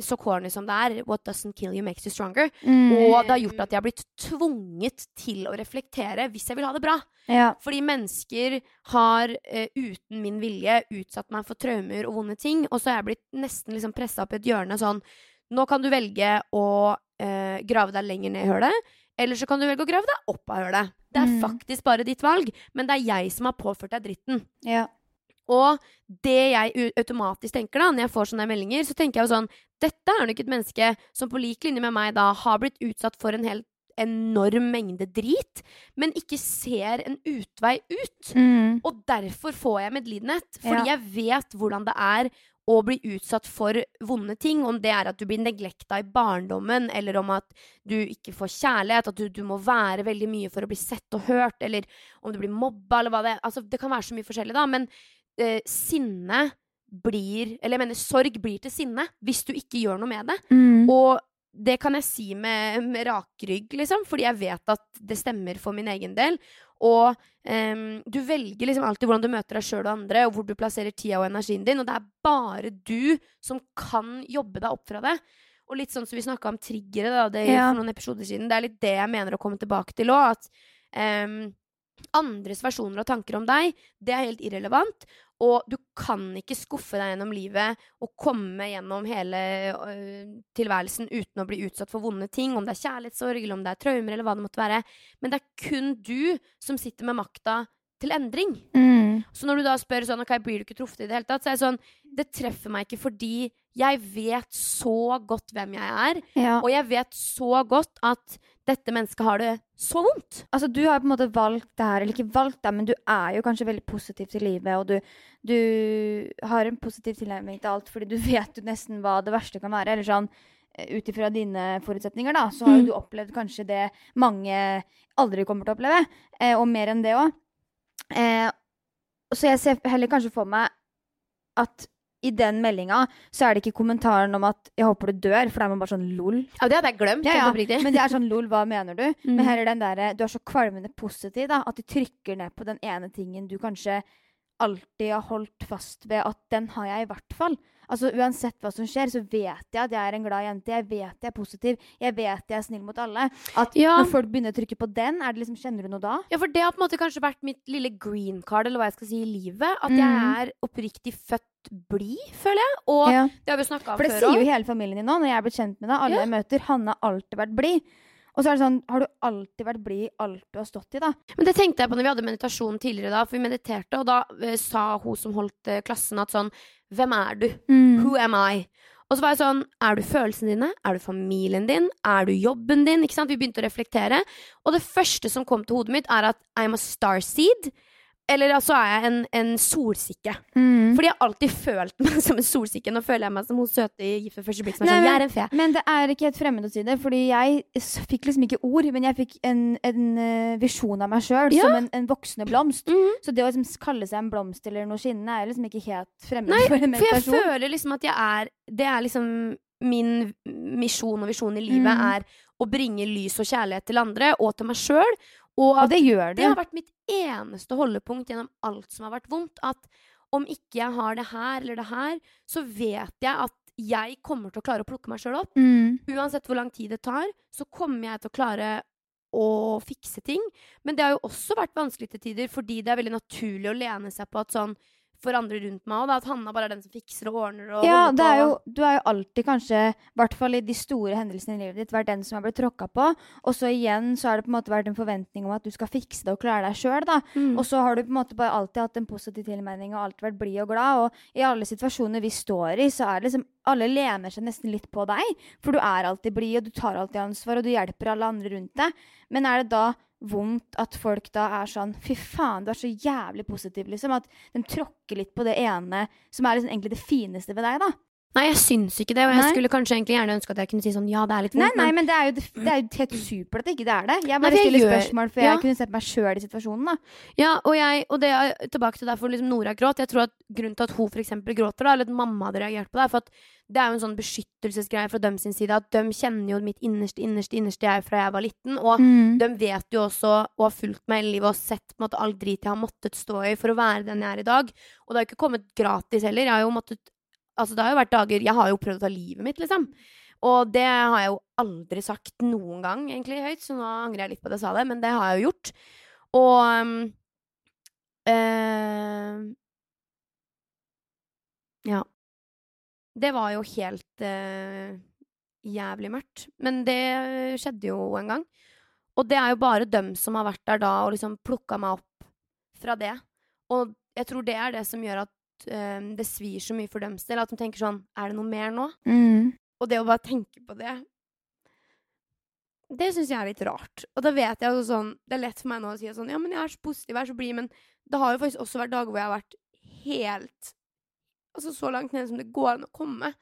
så corny som det er, what doesn't kill you makes you stronger. Mm. Og det har gjort at jeg har blitt tvunget til å reflektere hvis jeg vil ha det bra. Ja. Fordi mennesker har uh, uten min vilje utsatt meg for traumer og vonde ting, og så har jeg blitt nesten liksom pressa opp i et hjørne sånn Nå kan du velge å uh, grave deg lenger ned i hølet, eller så kan du velge å grave deg opp av hølet. Det er Mm. faktisk bare ditt valg, men det er jeg som har påført deg dritten. ja. Og det jeg automatisk tenker da, når jeg får sånne meldinger, så tenker jeg jo sånn Dette er nok et menneske som på lik linje med meg da har blitt utsatt for en helt enorm mengde drit, men ikke ser en utvei ut. Mm. Og derfor får jeg medlidenhet. Fordi Ja. jeg vet hvordan det er å bli utsatt for vonde ting. Om det er at du blir neglekta i barndommen, eller om at du ikke får kjærlighet, at du, du må være veldig mye for å bli sett og hørt, eller om du blir mobba, eller hva det er. Altså, det kan være så mye forskjellig, da. Men eh, sinne blir Eller jeg mener, sorg blir til sinne hvis du ikke gjør noe med det. Mm. Og det kan jeg si med, med rak rygg, liksom, fordi jeg vet at det stemmer for min egen del. Og um, du velger liksom alltid hvordan du møter deg sjøl og andre, og hvor du plasserer tida og energien din, og det er bare du som kan jobbe deg opp fra det. Og litt sånn som vi snakka om triggere da, det, Ja. for noen episoder siden. Det er litt det jeg mener å komme tilbake til òg. At ehm, andres versjoner og tanker om deg, det er helt irrelevant. Og du kan ikke skuffe deg gjennom livet og komme gjennom hele ø, tilværelsen uten å bli utsatt for vonde ting. Om det er kjærlighetssorg, eller om det er traumer, eller hva det måtte være. Men det er kun du som sitter med makta til endring. Mm. Så når du da spør sånn, ok, blir du ikke truffet i det hele tatt, så er jeg sånn, det treffer meg ikke fordi jeg vet så godt hvem jeg er, Ja. og jeg vet så godt at dette mennesket har det så vondt. Altså, du har på en måte valgt det her, eller ikke valgt det, men du er jo kanskje veldig positiv til livet, og du, du har en positiv tilnærming til alt, fordi du *laughs* vet jo nesten hva det verste kan være. Eller sånn, eh, ut ifra dine forutsetninger, da, så har jo Mm. du opplevd kanskje det mange aldri kommer til å oppleve, eh, og mer enn det òg. Eh, så jeg ser heller kanskje for meg at i den meldinga så er det ikke kommentaren om at 'jeg håper du dør', for da er man bare sånn lol. Ja, det hadde jeg glemt. Ja, ja. Men det er sånn lol, hva mener du? Mm. Men heller den derre Du er så kvalmende positiv, da, at du trykker ned på den ene tingen du kanskje alltid har holdt fast ved at den har jeg i hvert fall. Altså Uansett hva som skjer, så vet jeg at jeg er en glad jente. Jeg vet jeg er positiv. Jeg vet jeg er snill mot alle. At Ja. når folk begynner å trykke på den, er det liksom, kjenner du noe da? Ja, for det har på en måte kanskje vært mitt lille green card, eller hva jeg skal si, i livet. At Mm. jeg er oppriktig født blid, føler jeg. Og Ja. det har vi snakka om For det sier jo hele familien din nå, når jeg er blitt kjent med deg. Alle Ja. jeg møter. Hanne har alltid vært blid. Og så er det sånn, har du alltid vært blid i alt du har stått i, da? Men det tenkte jeg på når vi hadde meditasjon tidligere, da. For vi mediterte, og da eh, sa hun som holdt eh, klassen, at sånn Hvem er du? Who am I? Og så var jeg sånn Er du følelsene dine? Er du familien din? Er du jobben din? Ikke sant? Vi begynte å reflektere. Og det første som kom til hodet mitt, er at I'm a starseed. Eller altså er jeg en, en solsikke. Mm. Fordi jeg har alltid følt *laughs* meg som en solsikke. Nå føler jeg meg som hun søte i Gift ved første blikk som er Nei, sånn men- Jeg er en fe. Men det er ikke helt fremmed å si det, fordi jeg fikk liksom ikke ord, men jeg fikk en, en eh, visjon av meg sjøl Ja. som en, en voksende blomst. Mm. Så det å liksom kalle seg en blomst eller noe skinnende er liksom ikke helt fremmed Nei, for en For jeg person. føler liksom at jeg er Det er liksom min misjon og visjon i livet Mm. er å bringe lys og kjærlighet til andre, og til meg sjøl. Og Og det gjør det det. har vært mitt eneste holdepunkt gjennom alt som har vært vondt. At om ikke jeg har det her eller det her, så vet jeg at jeg kommer til å klare å plukke meg sjøl opp. Mm. Uansett hvor lang tid det tar, så kommer jeg til å klare å fikse ting. Men det har jo også vært vanskelig til tider, fordi det er veldig naturlig å lene seg på at sånn for andre rundt meg òg, at Hanna bare er den som fikser og ordner og Ja, det er jo, du er jo alltid kanskje, i hvert fall i de store hendelsene i livet ditt, vært den som har blitt tråkka på. Og så igjen så har det på en måte vært en forventning om at du skal fikse det og klare deg sjøl. Mm. Og så har du på en måte bare alltid hatt en positiv tilmelding og alltid vært blid og glad. Og i alle situasjoner vi står i, så er det liksom Alle lener seg nesten litt på deg. For du er alltid blid, og du tar alltid ansvar, og du hjelper alle andre rundt deg. Men er det da vondt at folk da er sånn Fy faen, du er så jævlig positiv, liksom. At de tråkker litt på det ene som er liksom egentlig det fineste ved deg, da. Nei, jeg syns ikke det, og jeg Nei. skulle kanskje egentlig gjerne ønske at jeg kunne si sånn ja, det er litt Nei, vondt, nei, men men det er jo, det, er jo helt supert at ikke det er det. Jeg bare nei, jeg stiller gjør- spørsmål for ja. jeg kunne sett meg sjøl i situasjonen, da. Ja, og, jeg, og det er tilbake til derfor liksom Nora gråt. Jeg tror at grunnen til at hun eksempel gråter, da, eller at mamma hadde reagert på det, er for at det er jo en sånn beskyttelsesgreie fra dem sin side, at de kjenner jo mitt innerste, innerste, innerste jeg fra jeg var liten, og Mm. de vet jo også, og har fulgt meg hele livet og sett på en måte all drit jeg har måttet stå i for å være den jeg er i dag. Og det har ikke kommet gratis heller. Jeg har jo måttet Altså, det har jo vært dager Jeg har jo prøvd å ta livet mitt, liksom. Og det har jeg jo aldri sagt noen gang, egentlig, høyt, så nå angrer jeg litt på at jeg sa det, men det har jeg jo gjort. Og eh, Ja. Det var jo helt øh, jævlig mørkt. Men det skjedde jo en gang. Og det er jo bare dem som har vært der da og liksom plukka meg opp fra det. Og jeg tror det er det som gjør at eh, det svir så mye for dems del. At de tenker sånn Er det noe mer nå? Mm. Og det å bare tenke på det Det syns jeg er litt rart. Og da vet jeg jo sånn Det er lett for meg nå å si sånn Ja, men jeg er så positiv, jeg er så blid. Men det har jo faktisk også vært dager hvor jeg har vært helt Altså så langt ned som det går an å komme.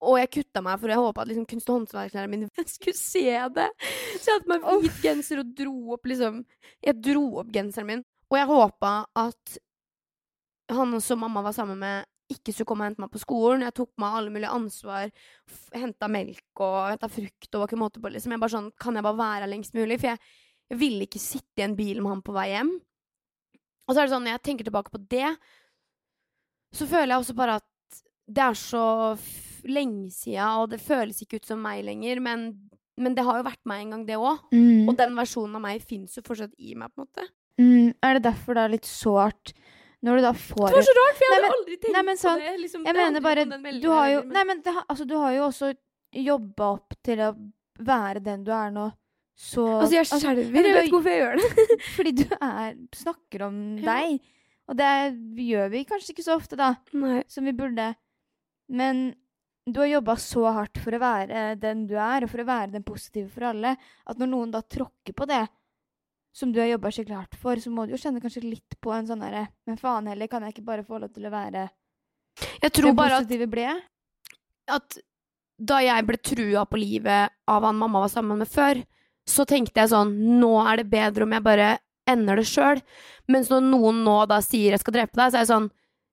Og jeg kutta meg, for jeg håpa at liksom, kunst- og håndverkslæreren min *laughs* skulle se det. Så jeg hadde på meg hvit genser og dro opp liksom Jeg dro opp genseren min. Og jeg håpa at han som mamma var sammen med, ikke skulle komme og hente meg på skolen. Jeg tok på meg alle mulige ansvar. Henta melk og henta frukt og var ikke måte på. Liksom. Jeg bare sånn, Kan jeg bare være her lengst mulig? For jeg, jeg ville ikke sitte i en bil med han på vei hjem. Og så er det sånn, når jeg tenker tilbake på det, så føler jeg også bare at det er så lenge siden, og det føles ikke ut som meg lenger, men, men det har jo vært meg en gang, det òg. Mm. Og den versjonen av meg fins jo fortsatt i meg, på en måte. Mm, er det derfor det er litt sårt når du da får Det var så rart, for jeg Nei, hadde aldri tenkt nei, men sånn, på det. Liksom, Jeg det mener bare Du har jo Nei, men det, altså, du har jo også jobba opp til å være den du er nå. Så Altså, jeg altså, skjelver. Altså, jeg vet ikke hvorfor jeg gjør det. *laughs* Fordi du er, snakker om Ja. deg. Og det gjør vi kanskje ikke så ofte, da, Nei. som vi burde. Men du har jobba så hardt for å være den du er, og for å være den positive for alle, at når noen da tråkker på det som du har jobba skikkelig hardt for, så må du jo kjenne kanskje litt på en sånn derre Men faen heller, kan jeg ikke bare få lov til å være Jeg tror bare at, at da jeg ble trua på livet av han mamma var sammen med før, så tenkte jeg sånn Nå er det bedre om jeg bare ender det sjøl. Mens når noen nå da sier jeg skal drepe deg, så er jeg sånn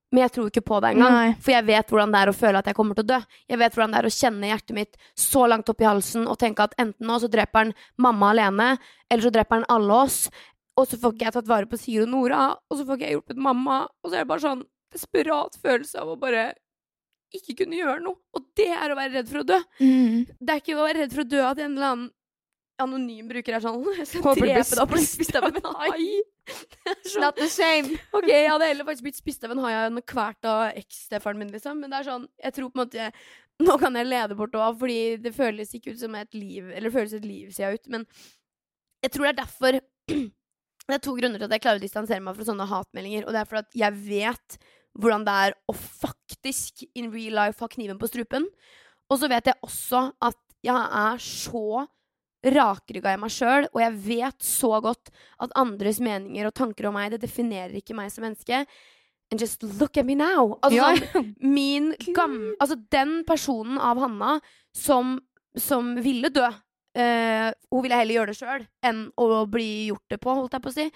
Men jeg tror ikke på det engang. Nei. For jeg vet hvordan det er å føle at jeg kommer til å dø. Jeg vet hvordan det er å kjenne hjertet mitt så langt opp i halsen og tenke at enten nå så dreper han mamma alene, eller så dreper han alle oss. Og så får ikke jeg tatt vare på Sigurd og Nora, og så får ikke jeg hjulpet mamma. Og så er det bare sånn desperat følelse av å bare ikke kunne gjøre noe. Og det er å være redd for å dø. Mm. Det er ikke å være redd for å dø at en eller annen anonym bruker er sånn *laughs* Jeg skal Håper du blir drepe deg og bli spist av en hai. Sånn, *laughs* the same. *laughs* Ok, jeg hadde heller faktisk blitt spist av en hai enn en av eksstefaren min, liksom. Men det er sånn, jeg tror på en måte Nå kan jeg lede bort òg, fordi det føles ikke ut som et liv Eller det føles et liv siden ut, men jeg tror det er derfor *clears throat* Det er to grunner til at jeg klarer å distansere meg fra sånne hatmeldinger, og det er fordi at jeg vet hvordan det er å faktisk in real life ha kniven på strupen. Og så vet jeg også at jeg er så rakrygga i meg sjøl, og jeg vet så godt at andres meninger og tanker om meg, det definerer ikke meg som menneske. And just look at me now! Altså, Ja. sånn, *laughs* min gam... Altså, den personen av Hanna som, som ville dø uh, Hun ville heller gjøre det sjøl enn å bli gjort det på, holdt jeg på å si.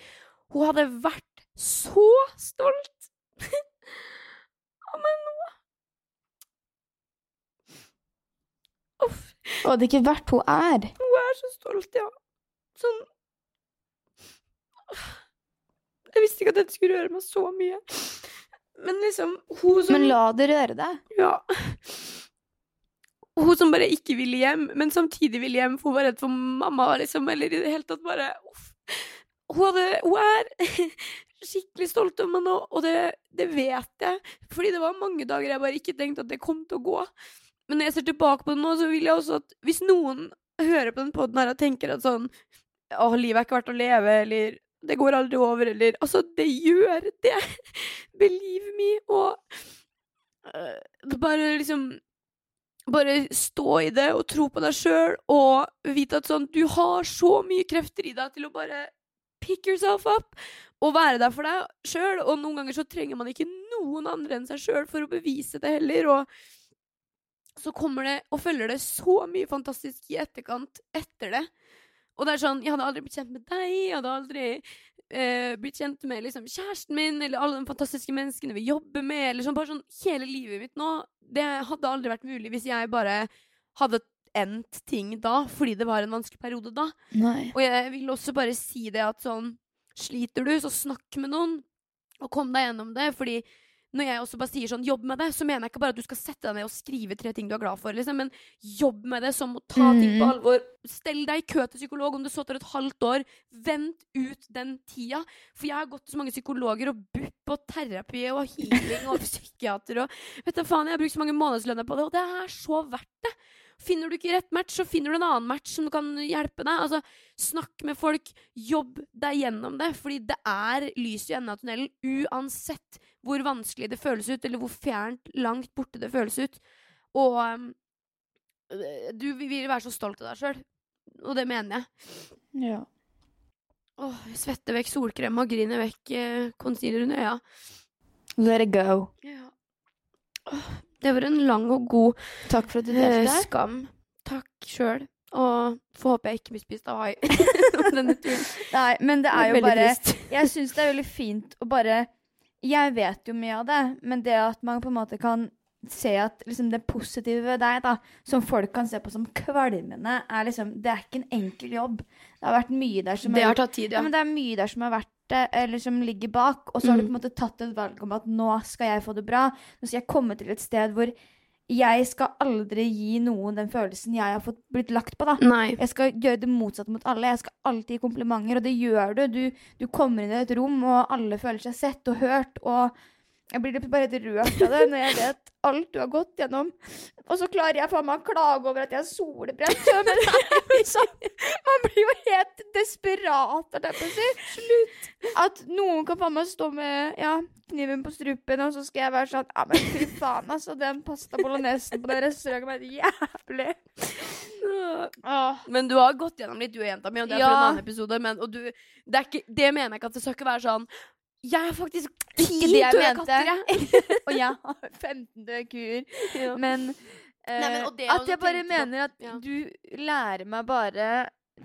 Hun hadde vært så stolt *laughs* av meg nå. Uff. Og det er ikke verdt hun er. Hun er så stolt, ja. Sånn Jeg visste ikke at dette skulle røre meg så mye. Men liksom Hun som Men la det røre deg. Ja. Hun som bare ikke ville hjem, men samtidig ville hjem, for hun var redd for mamma, liksom, eller i det hele tatt bare uff. Hun, hadde, hun er *laughs* skikkelig stolt av meg nå, og det, det vet jeg. Fordi det var mange dager jeg bare ikke tenkte at det kom til å gå. Men når jeg ser tilbake på det nå, så vil jeg også at hvis noen hører på den poden her og tenker at sånn Å, livet er ikke verdt å leve, eller det går aldri over, eller Altså, det gjør det! *laughs* Believe me. Og uh, bare liksom Bare stå i det og tro på deg sjøl, og vite at sånn Du har så mye krefter i deg til å bare pick yourself up og være der for deg sjøl. Og noen ganger så trenger man ikke noen andre enn seg sjøl for å bevise det heller. Og så kommer det og følger det så mye fantastisk i etterkant etter det. Og det er sånn, jeg hadde aldri blitt kjent med deg, jeg hadde aldri eh, blitt kjent med liksom, kjæresten min, eller alle de fantastiske menneskene vi jobber med, eller sånn, bare sånn hele livet mitt nå. Det hadde aldri vært mulig hvis jeg bare hadde endt ting da, fordi det var en vanskelig periode da. Nei. Og jeg vil også bare si det at sånn Sliter du, så snakk med noen, og kom deg gjennom det. Fordi når jeg også bare sier sånn jobb med det, så mener jeg ikke bare at du skal sette deg ned og skrive tre ting du er glad for, liksom, men jobb med det som å ta ting på Mhm. alvor. Stell deg i kø til psykolog om det så tar et halvt år. Vent ut den tida. For jeg har gått til så mange psykologer og BUP og terapi og healing og *laughs* psykiater og Vet du faen, jeg har brukt så mange månedslønner på det, og det er så verdt det. Finner du ikke rett match, så finner du en annen match som kan hjelpe deg. Altså, Snakk med folk, jobb deg gjennom det, fordi det er lys i enden av tunnelen uansett hvor vanskelig det føles ut, eller hvor fjernt, langt borte det føles ut. Og um, du vil være så stolt av deg sjøl, og det mener jeg. Ja. Åh, jeg svetter vekk solkrem og griner vekk eh, concealer under øya. Let it go. Ja. Åh, det var en lang og god Takk for at du eh, delte. skam. Takk sjøl. Og får håpe jeg ikke blir spist av hai *laughs* denne turen. Nei, men det er jo bare trist. Jeg syns det er veldig fint å bare Jeg vet jo mye av det, men det at man på en måte kan se at liksom det positive ved deg, da, som folk kan se på som kvalmende, er liksom Det er ikke en enkel jobb. Det har vært mye der som Det har tatt tid, ja. ja. men det er mye der som har vært det, eller som ligger bak, og så har du på en måte tatt et valg om at nå skal jeg få det bra. Nå skal jeg komme til et sted hvor jeg skal aldri gi noen den følelsen jeg har fått blitt lagt på, da. Nei. Jeg skal gjøre det motsatte mot alle. Jeg skal alltid gi komplimenter, og det gjør du. du. Du kommer inn i et rom, og alle føler seg sett og hørt, og jeg blir bare helt rørt av det når jeg vet alt du har gått gjennom. Og så klarer jeg faen meg å klage over at jeg er solbrent. *laughs* *laughs* Man blir jo helt desperat. Slutt. At noen kan faen meg stå med ja, kniven på strupen, og så skal jeg være sånn Ja, men fy faen, altså. Den pasta bolognesen på den restauranten var jævlig. Åh. Men du har gått gjennom litt, du og jenta mi, og det er ja. for en annen episode. Men, og du, det, er ikke, det mener jeg ikke at det skal ikke være sånn Jeg har faktisk ti døde katter, jeg. *laughs* Og jeg *laughs* har 15 døde kuer. Ja. Men, eh, Nei, men, og det er at jeg bare mener at ja. du lærer meg bare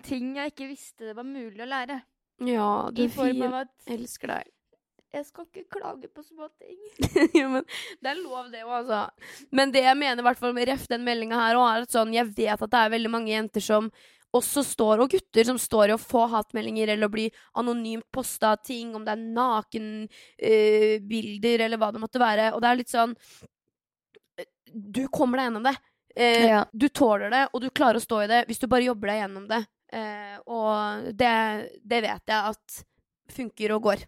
ting jeg ikke visste det var mulig å lære. Ja, du I form fin. av at Jeg elsker deg. jeg skal ikke klage på små ting. *laughs* jo, men det er lov, det òg, altså. Men det jeg mener, i hvert fall med ref den meldinga her og er at sånn Jeg vet at det er veldig mange jenter som også står, og gutter som står i å få hatmeldinger eller å bli anonymt posta ting, om det er nakenbilder bilder eller hva det måtte være. Og det er litt sånn eh, Du kommer deg gjennom det. Uh, Ja. Du tåler det, og du klarer å stå i det hvis du bare jobber deg gjennom det. Uh, og det, det vet jeg at funker og går.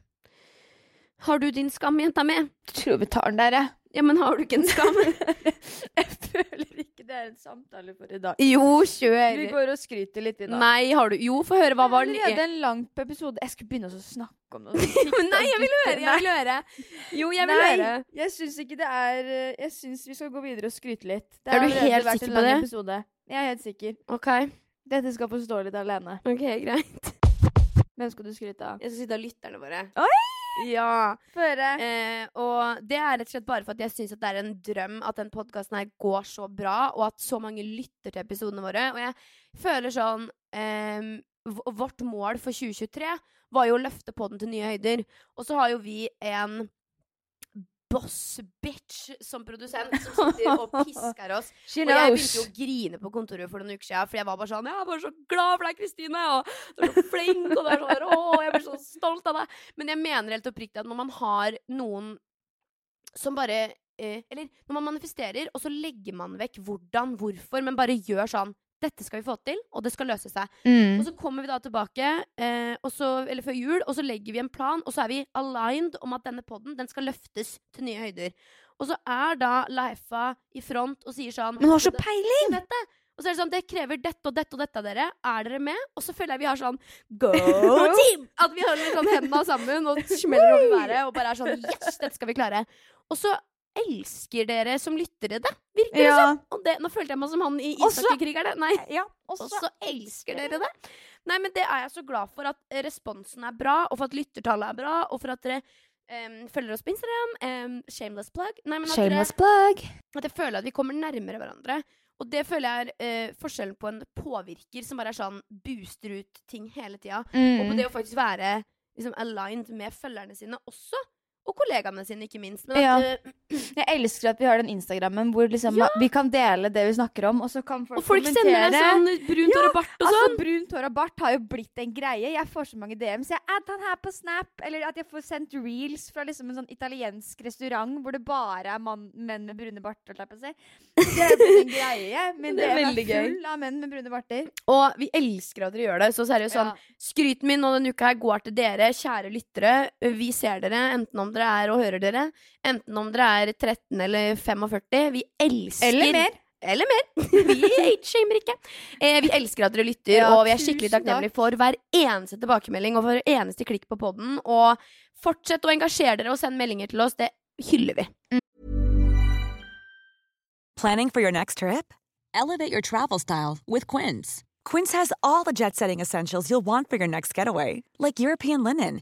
Har du din skam, jenta mi? Tror vi tar den der, jeg. Ja, men har du ikke en skam? *laughs* jeg føler ikke det er en samtale for i dag. jo, Vi kjør. går og skryter litt i dag. Nei, har du Jo, få høre. Hva var den Allerede en lang episode. Jeg skulle begynne å snakke om noe. *laughs* Nei, jeg vil høre! Jeg vil høre. Jo, jeg vil Nei, høre. jeg syns ikke det er eh, Jeg syns vi skal gå videre og skryte litt. Det Er du helt sikker på det? Episode. Jeg er helt sikker. OK, Dette skal få stå litt alene. ok, greit. Hvem skal du skryte av? Jeg skal sitte av lytterne våre. Oi! Ja. Eh, og det er rett og slett bare for at jeg syns det er en drøm at den podkasten her går så bra, og at så mange lytter til episodene våre. Og jeg føler sånn eh, Vårt mål for 2023 var jo å løfte podden til nye høyder. Og så har jo vi en boss bitch som produsent som sitter og pisker oss. *laughs* Og jeg begynte jo å grine på kontoret for noen uker siden, for jeg var bare sånn Jeg er bare så glad for deg, Kristine! Og du er så flink, og du er sånn Å, jeg blir så stolt av deg! Men jeg mener helt oppriktig at når man har noen som bare eh, Eller når man manifesterer, og så legger man vekk hvordan, hvorfor, men bare gjør sånn dette skal vi få til, og det skal løse seg. Mm. Og så kommer vi da tilbake, eh, og så, eller før jul, og så legger vi en plan, og så er vi aligned om at denne podden den skal løftes til nye høyder. Og så er da Leifa i front og sier sånn Men hun har så peiling! jeg vet det. Og så er det sånn, det krever dette og dette og dette av dere. Er dere med? Og så føler jeg vi har sånn Go *laughs* team! At vi har sånn hendene sammen og smeller over været og bare er sånn Yes, dette skal vi klare. Og så elsker dere som lyttere det. Virker det Ja. som. Og det, nå følte jeg meg som han i ishockeykrigerne. Nei. ja. *laughs* Og så elsker dere det. Nei, men det er jeg så glad for. At responsen er bra, og for at lyttertallet er bra, og for at dere um, følger oss på Instagram. Um, shameless plug. Nei, men at, dere, plug. at jeg føler at vi kommer nærmere hverandre. Og det føler jeg er uh, forskjellen på en påvirker som bare er sånn booster ut ting hele tida, og på Mm. det å faktisk være liksom, aligned med følgerne sine også. Og kollegaene sine, ikke minst. Men Ja. at, eh, *clears throat* Jeg elsker at vi har den Instagrammen hvor liksom Ja. vi kan dele det vi snakker om, og så kan folk, og folk deg sånn brunt hår og bart og Altså, sånn. Brunt hår og bart har jo blitt en greie. Jeg får så mange DMs. Jeg add han her på Snap. Eller at jeg får sendt reels fra liksom en sånn italiensk restaurant hvor det bare er mann, menn med brune barter. Det er blitt en greie. Men *laughs* Det er gøy. full av menn med brune barter. Og vi elsker at dere gjør det. Så seriøst sånn Ja. Skryten min nå denne uka her går til dere, kjære lyttere. Vi ser dere, enten om dere er og hører dere, enten om dere er 13 eller 45. Vi elsker Eller mer. Eller mer. *laughs* Vi age-shamer ikke. Eh, vi elsker at dere lytter, Ja, og vi er skikkelig takknemlige for hver eneste tilbakemelding og for hver eneste klikk på podden. Og fortsett å engasjere dere og sende meldinger til oss. Det hyller vi. Planning for your next trip? Elevate your travel style with Quince. Quince has all the jet setting essentials you'll want for your next getaway, like European linen,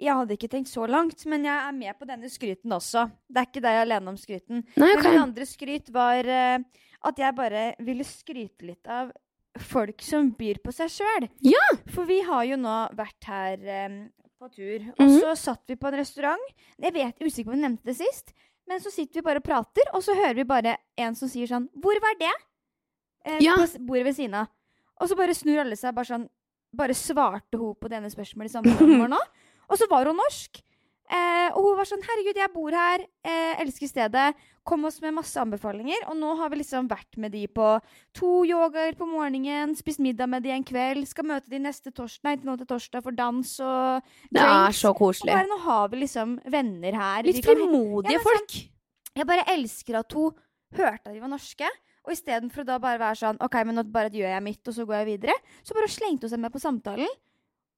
jeg hadde ikke tenkt så langt. Men jeg er med på denne skryten også. Det er ikke deg alene om skryten. Nei, Men min andre skryt var uh, at jeg bare ville skryte litt av folk som byr på seg sjøl. Ja. For vi har jo nå vært her um, på tur, og Mhm. så satt vi på en restaurant. Jeg vet, usikker på om vi nevnte det sist, men så sitter vi bare og prater, og så hører vi bare en som sier sånn 'Hvor var det?' Eh, Ja. På bordet ved siden av. Og så bare snur alle seg, bare sånn Bare svarte hun på det ene spørsmålet i samtalen *laughs* vår nå. Og så var hun norsk. Eh, og hun var sånn 'Herregud, jeg bor her. Eh, elsker stedet. Kom oss med masse anbefalinger.' Og nå har vi liksom vært med de på to yogaer på morgenen, spist middag med de en kveld, skal møte de neste torsdag, nei, nå til torsdag for dans og Det er drinks. koselig. Og bare nå har vi liksom venner her. Litt frimodige folk. Sånn, folk. Jeg bare elsker at hun hørte at de var norske. Og istedenfor å da bare være sånn OK, men nå bare gjør jeg mitt, og så går jeg videre, så bare slengte hun seg med på samtalen.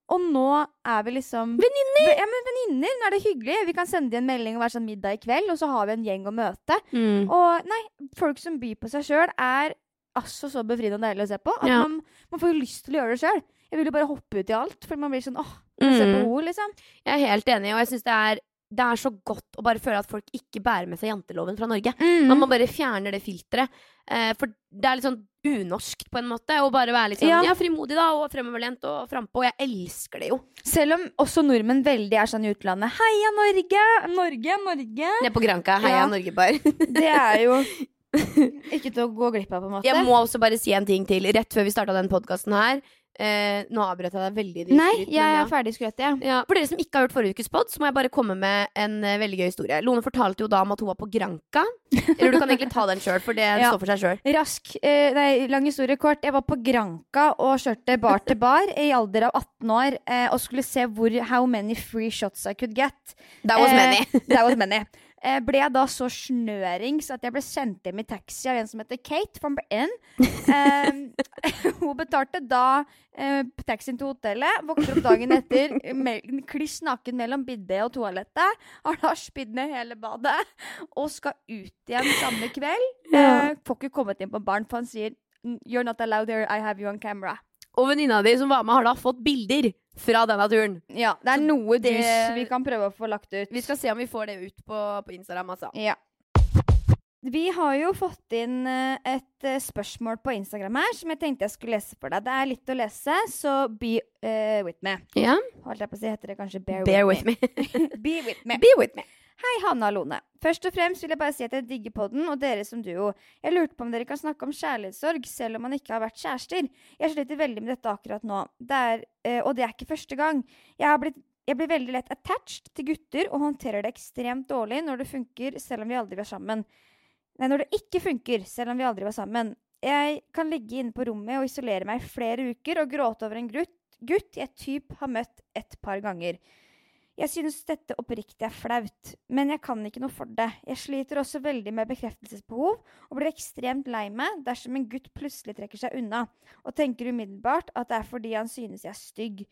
Og nå er vi liksom Venninner! Ja, men venninner. Nå er det hyggelig. Vi kan sende dem en melding og være sånn middag i kveld, og så har vi en gjeng å møte. Mm. Og nei, folk som byr på seg sjøl, er altså så befriende og deilig å se på. At Ja. man, man får jo lyst til å gjøre det sjøl. Jeg vil jo bare hoppe ut i alt, for man blir sånn åh, se på Mm. henne, liksom. Jeg er helt enig, og jeg syns det er det er så godt å bare føle at folk ikke bærer med seg janteloven fra Norge. Mm. Man må bare fjerne det filteret. Eh, for det er litt sånn unorskt på en måte Og bare være litt sånn Ja. ja. frimodig da, og fremoverlent og frampå. Og jeg elsker det jo. Selv om også nordmenn veldig er sånn i utlandet. Heia Norge! Norge, Norge! Nede på Granka, Heia Ja. Norge-bar. *laughs* Det er jo *laughs* ikke til å gå glipp av, på en måte. Jeg må også bare si en ting til. Rett før vi starta den podkasten her. Eh, nå avbrøt jeg deg veldig. Diskret, Nei, jeg men ja. er ferdig skrøt, jeg. Ja, For dere som ikke har hørt forrige ukes pod, så må jeg bare komme med en uh, veldig gøy historie. Lone fortalte jo da om at hun var på Granka. Eller du kan egentlig ta den sjøl, for det *laughs* Ja. står for seg sjøl. Rask, eh, nei, lang historie kort. Jeg var på Granka og kjørte bar til bar i alder av 18 år eh, og skulle se hvor how many free shots I could get. That was Eh, many. *laughs* That was many. Eh, ble jeg da så snørings at jeg ble sendt hjem i taxi av en som heter Kate from Britain. Eh, *laughs* hun betalte da eh, taxien til hotellet. Våkner opp dagen etter kliss naken mellom biddet og toalettet. Har da spydd ned hele badet og skal ut igjen samme kveld. Eh, får ikke kommet inn på baren, for han sier You're not allowed here, I have you on camera. Og venninna di som var med, har da fått bilder fra denne turen. Ja, det er noe det- dus vi kan prøve å få lagt ut. Vi skal se om vi får det ut på, på Instagram, altså. Ja. Vi har jo fått inn eh, et eh, spørsmål på Instagram her som jeg tenkte jeg skulle lese for deg. Det er litt å lese, så be uh, with me. Ja. Holdt jeg på å si, heter det kanskje bear, Bear with, with me. me. *laughs* be with me. Be with me. Hei, Hanna og Lone. Først og fremst vil jeg bare si at jeg digger podden og dere som duo. Jeg lurte på om dere kan snakke om kjærlighetssorg, selv om man ikke har vært kjærester. Jeg sliter veldig med dette akkurat nå, det er, eh, og det er ikke første gang. Jeg, blitt, jeg blir veldig lett attached til gutter og håndterer det ekstremt dårlig når det funker, selv om vi aldri var sammen. Nei, når det ikke funker, selv om vi aldri var sammen. Jeg kan ligge inne på rommet og isolere meg i flere uker og gråte over en gutt, gutt jeg typ har møtt et par ganger. Jeg synes dette oppriktig er flaut, men jeg kan ikke noe for det. Jeg sliter også veldig med bekreftelsesbehov og blir ekstremt lei meg dersom en gutt plutselig trekker seg unna, og tenker umiddelbart at det er fordi han synes jeg er stygg.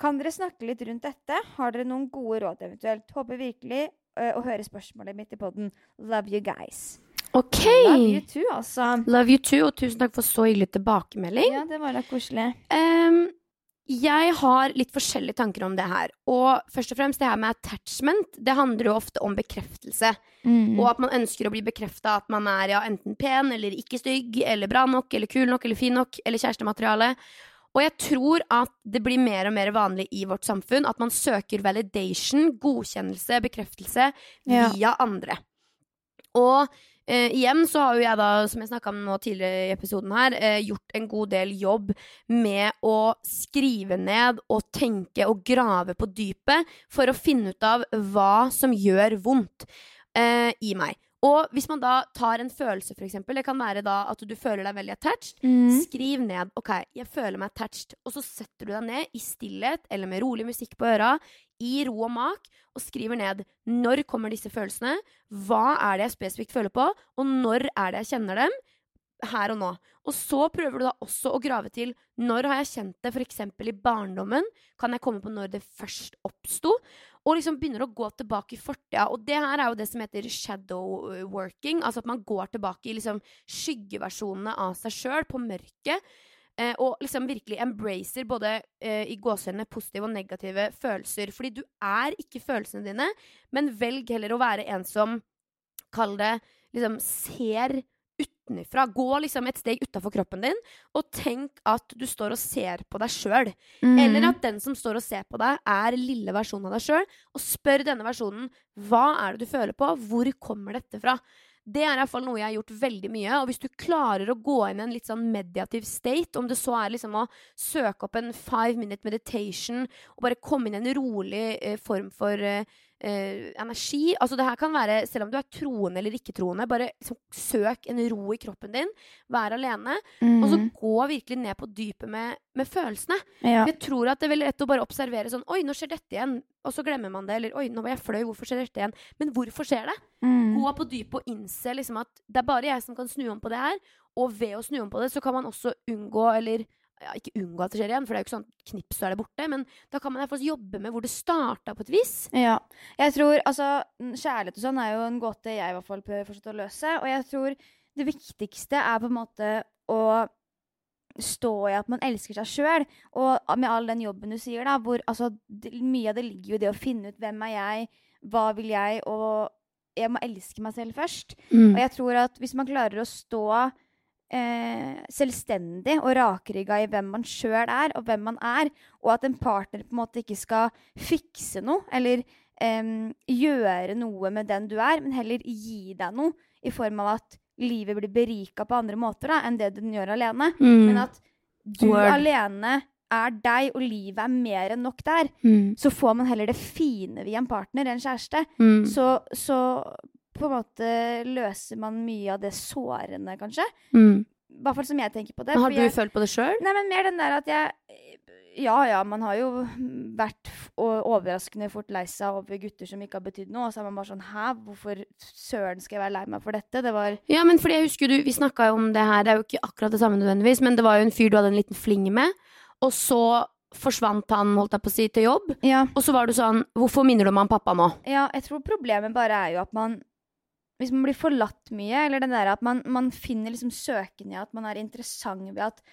Kan dere snakke litt rundt dette? Har dere noen gode råd eventuelt? Håper virkelig uh, å høre spørsmålet mitt i podden. Love you guys. OK. Love you too, altså. Love you too, og tusen takk for så hyggelig tilbakemelding. Ja, det var da koselig. Ehm, jeg har litt forskjellige tanker om det her. Og først og fremst det her med attachment. Det handler jo ofte om bekreftelse. Mm. Og at man ønsker å bli bekrefta at man er ja, enten pen eller ikke stygg, eller bra nok, eller kul nok, eller fin nok, eller kjærestemateriale. Og jeg tror at det blir mer og mer vanlig i vårt samfunn at man søker validation, godkjennelse, bekreftelse Ja. via andre. Og eh, igjen så har jo jeg da, som jeg snakka om nå tidligere i episoden her, eh, gjort en god del jobb med å skrive ned og tenke og grave på dypet for å finne ut av hva som gjør vondt eh, i meg. Og hvis man da tar en følelse, f.eks. det kan være da at du føler deg veldig attached, Mm. skriv ned OK, jeg føler meg attached, og så setter du deg ned i stillhet eller med rolig musikk på øra, i ro og mak, og skriver ned når kommer disse følelsene, hva er det jeg spesifikt føler på, og når er det jeg kjenner dem, her og nå. Og så prøver du da også å grave til når har jeg kjent det, f.eks. i barndommen, kan jeg komme på når det først oppsto, og liksom begynner å gå tilbake i fortida. Og det her er jo det som heter shadow working, altså at man går tilbake i liksom skyggeversjonene av seg sjøl, på mørket. Eh, og liksom virkelig embracer både eh, i gåsehudene positive og negative følelser. Fordi du er ikke følelsene dine, men velg heller å være en som Kall det liksom ser utenfra. Gå liksom et steg utafor kroppen din, og tenk at du står og ser på deg sjøl. Mm. Eller at den som står og ser på deg, er lille versjonen av deg sjøl. Og spør denne versjonen hva er det du føler på, hvor kommer dette fra? Det er i hvert fall noe jeg har gjort veldig mye. Og hvis du klarer å gå inn i en litt sånn mediativ state, om det så er liksom å søke opp en five minute meditation og bare komme inn i en rolig eh, form for eh, eh, energi Altså det her kan være, selv om du er troende eller ikke-troende, bare liksom, søk en ro i kroppen din. Vær alene. Og så Mm. gå virkelig ned på dypet med, med følelsene. ja. Jeg tror at det er veldig lett å bare observere sånn Oi, nå skjer dette igjen. Og så glemmer man det. Eller oi, nå var jeg flau. Hvorfor skjer dette igjen? Men hvorfor skjer det? Mm. Gå på dypet og innse liksom at det er bare jeg som kan snu om på det her. Og ved å snu om på det, så kan man også unngå, eller ja, ikke unngå at det skjer igjen, for det er jo ikke sånn knips, så er det borte. Men da kan man i hvert jobbe med hvor det starta på et vis. Ja. Jeg tror, altså, Kjærlighet og sånn er jo en gåte jeg i hvert fall prøver fortsatt å løse. Og jeg tror det viktigste er på en måte å stå i at man elsker seg sjøl. Og med all den jobben du sier, da, hvor altså, mye av det ligger jo i det å finne ut hvem er jeg, hva vil jeg, og jeg må elske meg selv først. Og jeg tror at hvis man klarer å stå eh, selvstendig og rakrygga i hvem man sjøl er, og hvem man er, og at en partner på en måte ikke skal fikse noe, eller eh, gjøre noe med den du er, men heller gi deg noe i form av at livet blir berika på andre måter da, enn det den gjør alene. Mm. Men at du Word. alene er deg, og livet er mer enn nok der. Mm. Så får man heller det fine via en partner, en kjæreste. Mm. Så, så på en måte løser man mye av det sårende, kanskje. Mm. I hvert fall som jeg tenker på det. Men har du jeg, følt på det sjøl? Nei, men mer den der at jeg Ja, ja, man har jo vært overraskende fort lei seg over gutter som ikke har betydd noe. Og så er man bare sånn Hæ, hvorfor søren skal jeg være lei meg for dette? Det var Ja, men fordi jeg husker du, Vi snakka jo om det her, det er jo ikke akkurat det samme nødvendigvis, men det var jo en fyr du hadde en liten fling med, og så forsvant han, holdt jeg på å si, til jobb. Ja. Og så var du sånn Hvorfor minner du om han pappa nå? Ja, jeg tror problemet bare er jo at man Hvis man blir forlatt mye, eller den der at man, man finner liksom søken i at man er interessant ved at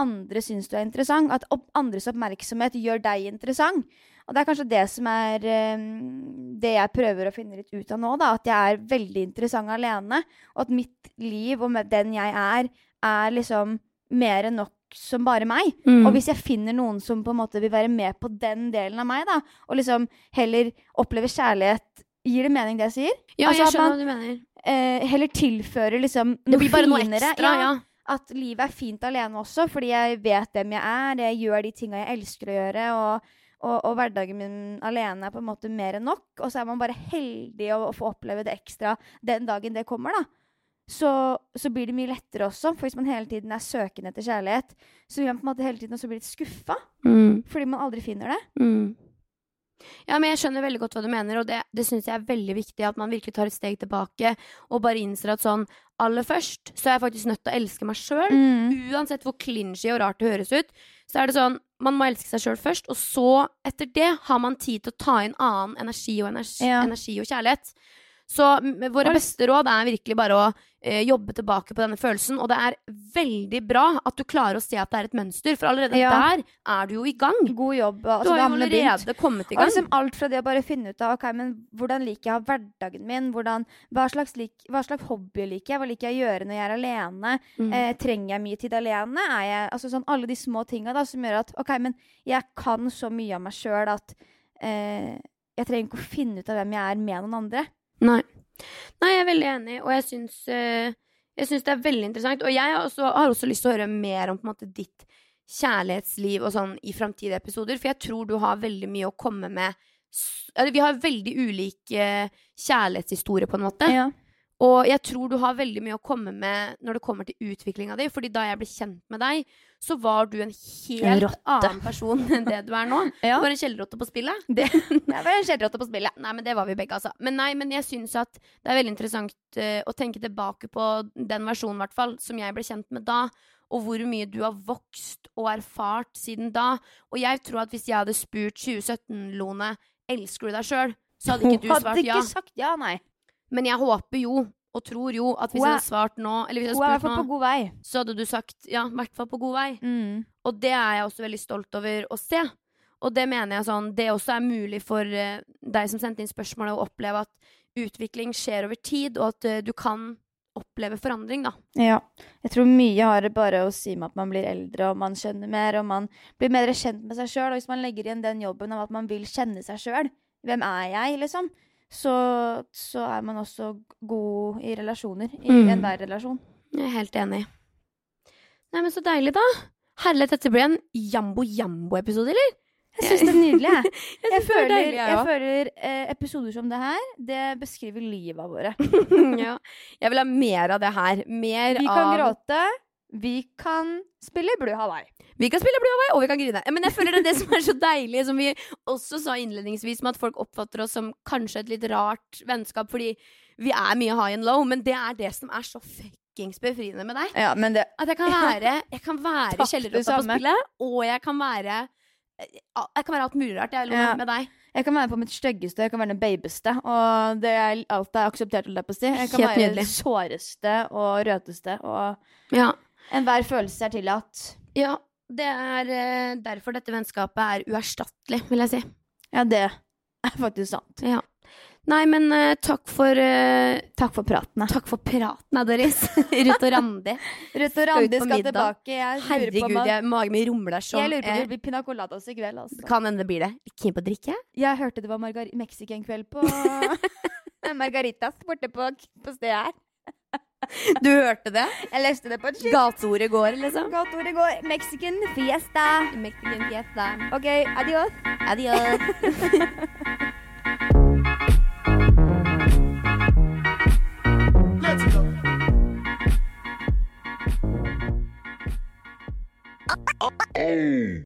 andre syns du er interessant. At opp, andres oppmerksomhet gjør deg interessant. Og det er kanskje det som er eh, det jeg prøver å finne litt ut av nå. da, At jeg er veldig interessant alene. Og at mitt liv og den jeg er, er liksom mer enn nok som bare meg. Mm. Og hvis jeg finner noen som på en måte vil være med på den delen av meg, da, og liksom heller oppleve kjærlighet Gir det mening, det jeg sier? Ja, altså jeg skjønner man- hva du mener. Eh, heller tilfører liksom Det blir bare noe finere. ekstra, ja. At livet er fint alene også, fordi jeg vet hvem jeg er. Jeg gjør de tinga jeg elsker å gjøre. Og, og, og hverdagen min alene er på en måte mer enn nok. Og så er man bare heldig å, å få oppleve det ekstra den dagen det kommer, da. Så, så blir det mye lettere også. For hvis man hele tiden er søkende etter kjærlighet, så vil man på en måte hele tiden også bli litt skuffa. Mm. Fordi man aldri finner det. Mm. Ja, men jeg skjønner veldig godt hva du mener, og det, det syns jeg er veldig viktig at man virkelig tar et steg tilbake og bare innser at sånn aller først så er jeg faktisk nødt til å elske meg sjøl. Mm. Uansett hvor clinchy og rart det høres ut, så er det sånn man må elske seg sjøl først, og så, etter det, har man tid til å ta inn annen energi og, energi, Ja. energi og kjærlighet. Så våre beste råd er virkelig bare å jobbe tilbake på denne følelsen, og det er veldig bra at du klarer å se at det er et mønster, for allerede Ja. der er du jo i gang. God jobb. Du Altså, har jo allerede begynt. kommet i Og gang. liksom alt fra det å bare finne ut av ok, men hvordan liker jeg å ha hverdagen min, hvordan, hva, slags lik, hva slags hobby liker jeg, hva liker jeg å gjøre når jeg er alene, Mm. eh, trenger jeg mye tid alene, er jeg, altså sånn alle de små tinga som gjør at ok, men jeg kan så mye av meg sjøl at eh, jeg trenger ikke å finne ut av hvem jeg er med noen andre. Nei. Nei, jeg er veldig enig, og jeg syns, eh, jeg syns det er veldig interessant. Og jeg har også, har også lyst til å høre mer om måte, ditt kjærlighetsliv og sånn i framtidige episoder, for jeg tror du har veldig mye å komme med. Vi har veldig ulik kjærlighetshistorie, på en måte. Ja. Og jeg tror du har veldig mye å komme med når det kommer til utviklinga di. Fordi da jeg ble kjent med deg, så var du en helt rotte. annen person *laughs* enn det du er nå. Ja. Du var en kjellerrotte på spillet. *laughs* Det, *laughs* jeg var en kjellerrotte på spillet. Nei, men det var vi begge, altså. Men nei, men jeg syns at det er veldig interessant uh, å tenke tilbake på den versjonen, hvert fall, som jeg ble kjent med da. Og hvor mye du har vokst og erfart siden da. Og jeg tror at hvis jeg hadde spurt 2017-Lone elsker du deg sjøl, så hadde ikke du svart ja. Hadde ikke sagt ja, nei. Men jeg håper jo, og tror jo, at hvis jeg hadde svart nå, eller hvis jeg hadde spurt på nå, så hadde du sagt ja, i hvert fall på god vei. Mm. Og det er jeg også veldig stolt over å se. Og det mener jeg sånn Det også er mulig for uh, deg som sendte inn spørsmålet, å oppleve at utvikling skjer over tid, og at uh, du kan oppleve forandring, da. Ja. Jeg tror mye har bare å si med at man blir eldre, og man skjønner mer, og man blir mer kjent med seg sjøl. Og hvis man legger igjen den jobben av at man vil kjenne seg sjøl, hvem er jeg, liksom, så, så er man også god i relasjoner. I Mm. enhver relasjon. Jeg er helt enig. Nei, men så deilig, da. Herlig at dette ble en jambo-jambo-episode, eller? Jeg syns det er nydelig, jeg. *laughs* Jeg Jeg føler, deilig, jeg jeg føler eh, episoder som det her, det beskriver livet våre. *laughs* ja. Jeg vil ha mer av det her. Mer Vi kan av gråte, vi kan spille Blue Hawaii. Vi kan spille Blue Hawaii, og vi kan grine. Men jeg føler det er det som er så deilig, som vi også sa innledningsvis, med at folk oppfatter oss som kanskje et litt rart vennskap fordi vi er mye high and low, men det er det som er så fuckings befriende med deg. Ja, men det At jeg kan være, jeg kan være kjellerrotta på spillet, og jeg kan være Jeg kan være alt mulig rart, jeg, Ja. med deg. Jeg kan være på mitt styggeste, jeg kan være den babyste, og det er alt er akseptert, holdt jeg på å si. Jeg kan Helt være nydelig. såreste og røteste, og Ja. Enhver følelse er tillatt. ja. Det er eh, derfor dette vennskapet er uerstattelig, vil jeg si. Ja, det er faktisk sant. Ja. Nei, men eh, takk for eh, Takk for pratene. Takk for praten, Doris. *laughs* Ruth og Randi. Ruth og Randi skal middag. tilbake. Jeg lurer på Herregud, jeg, magen min rumler sånn. jeg lurer på om det blir pina coladas i kveld. Altså. Kan hende det blir det. Keen på å drikke? Jeg hørte det var margar mexican-kveld på *laughs* *laughs* Margaritas borte på, på stedet her. Du hørte det? Jeg leste det på et skilt. Gateordet går, liksom. Gateordet går. Mexican fiesta. Mexican fiesta. OK, adios. Adios. Oh.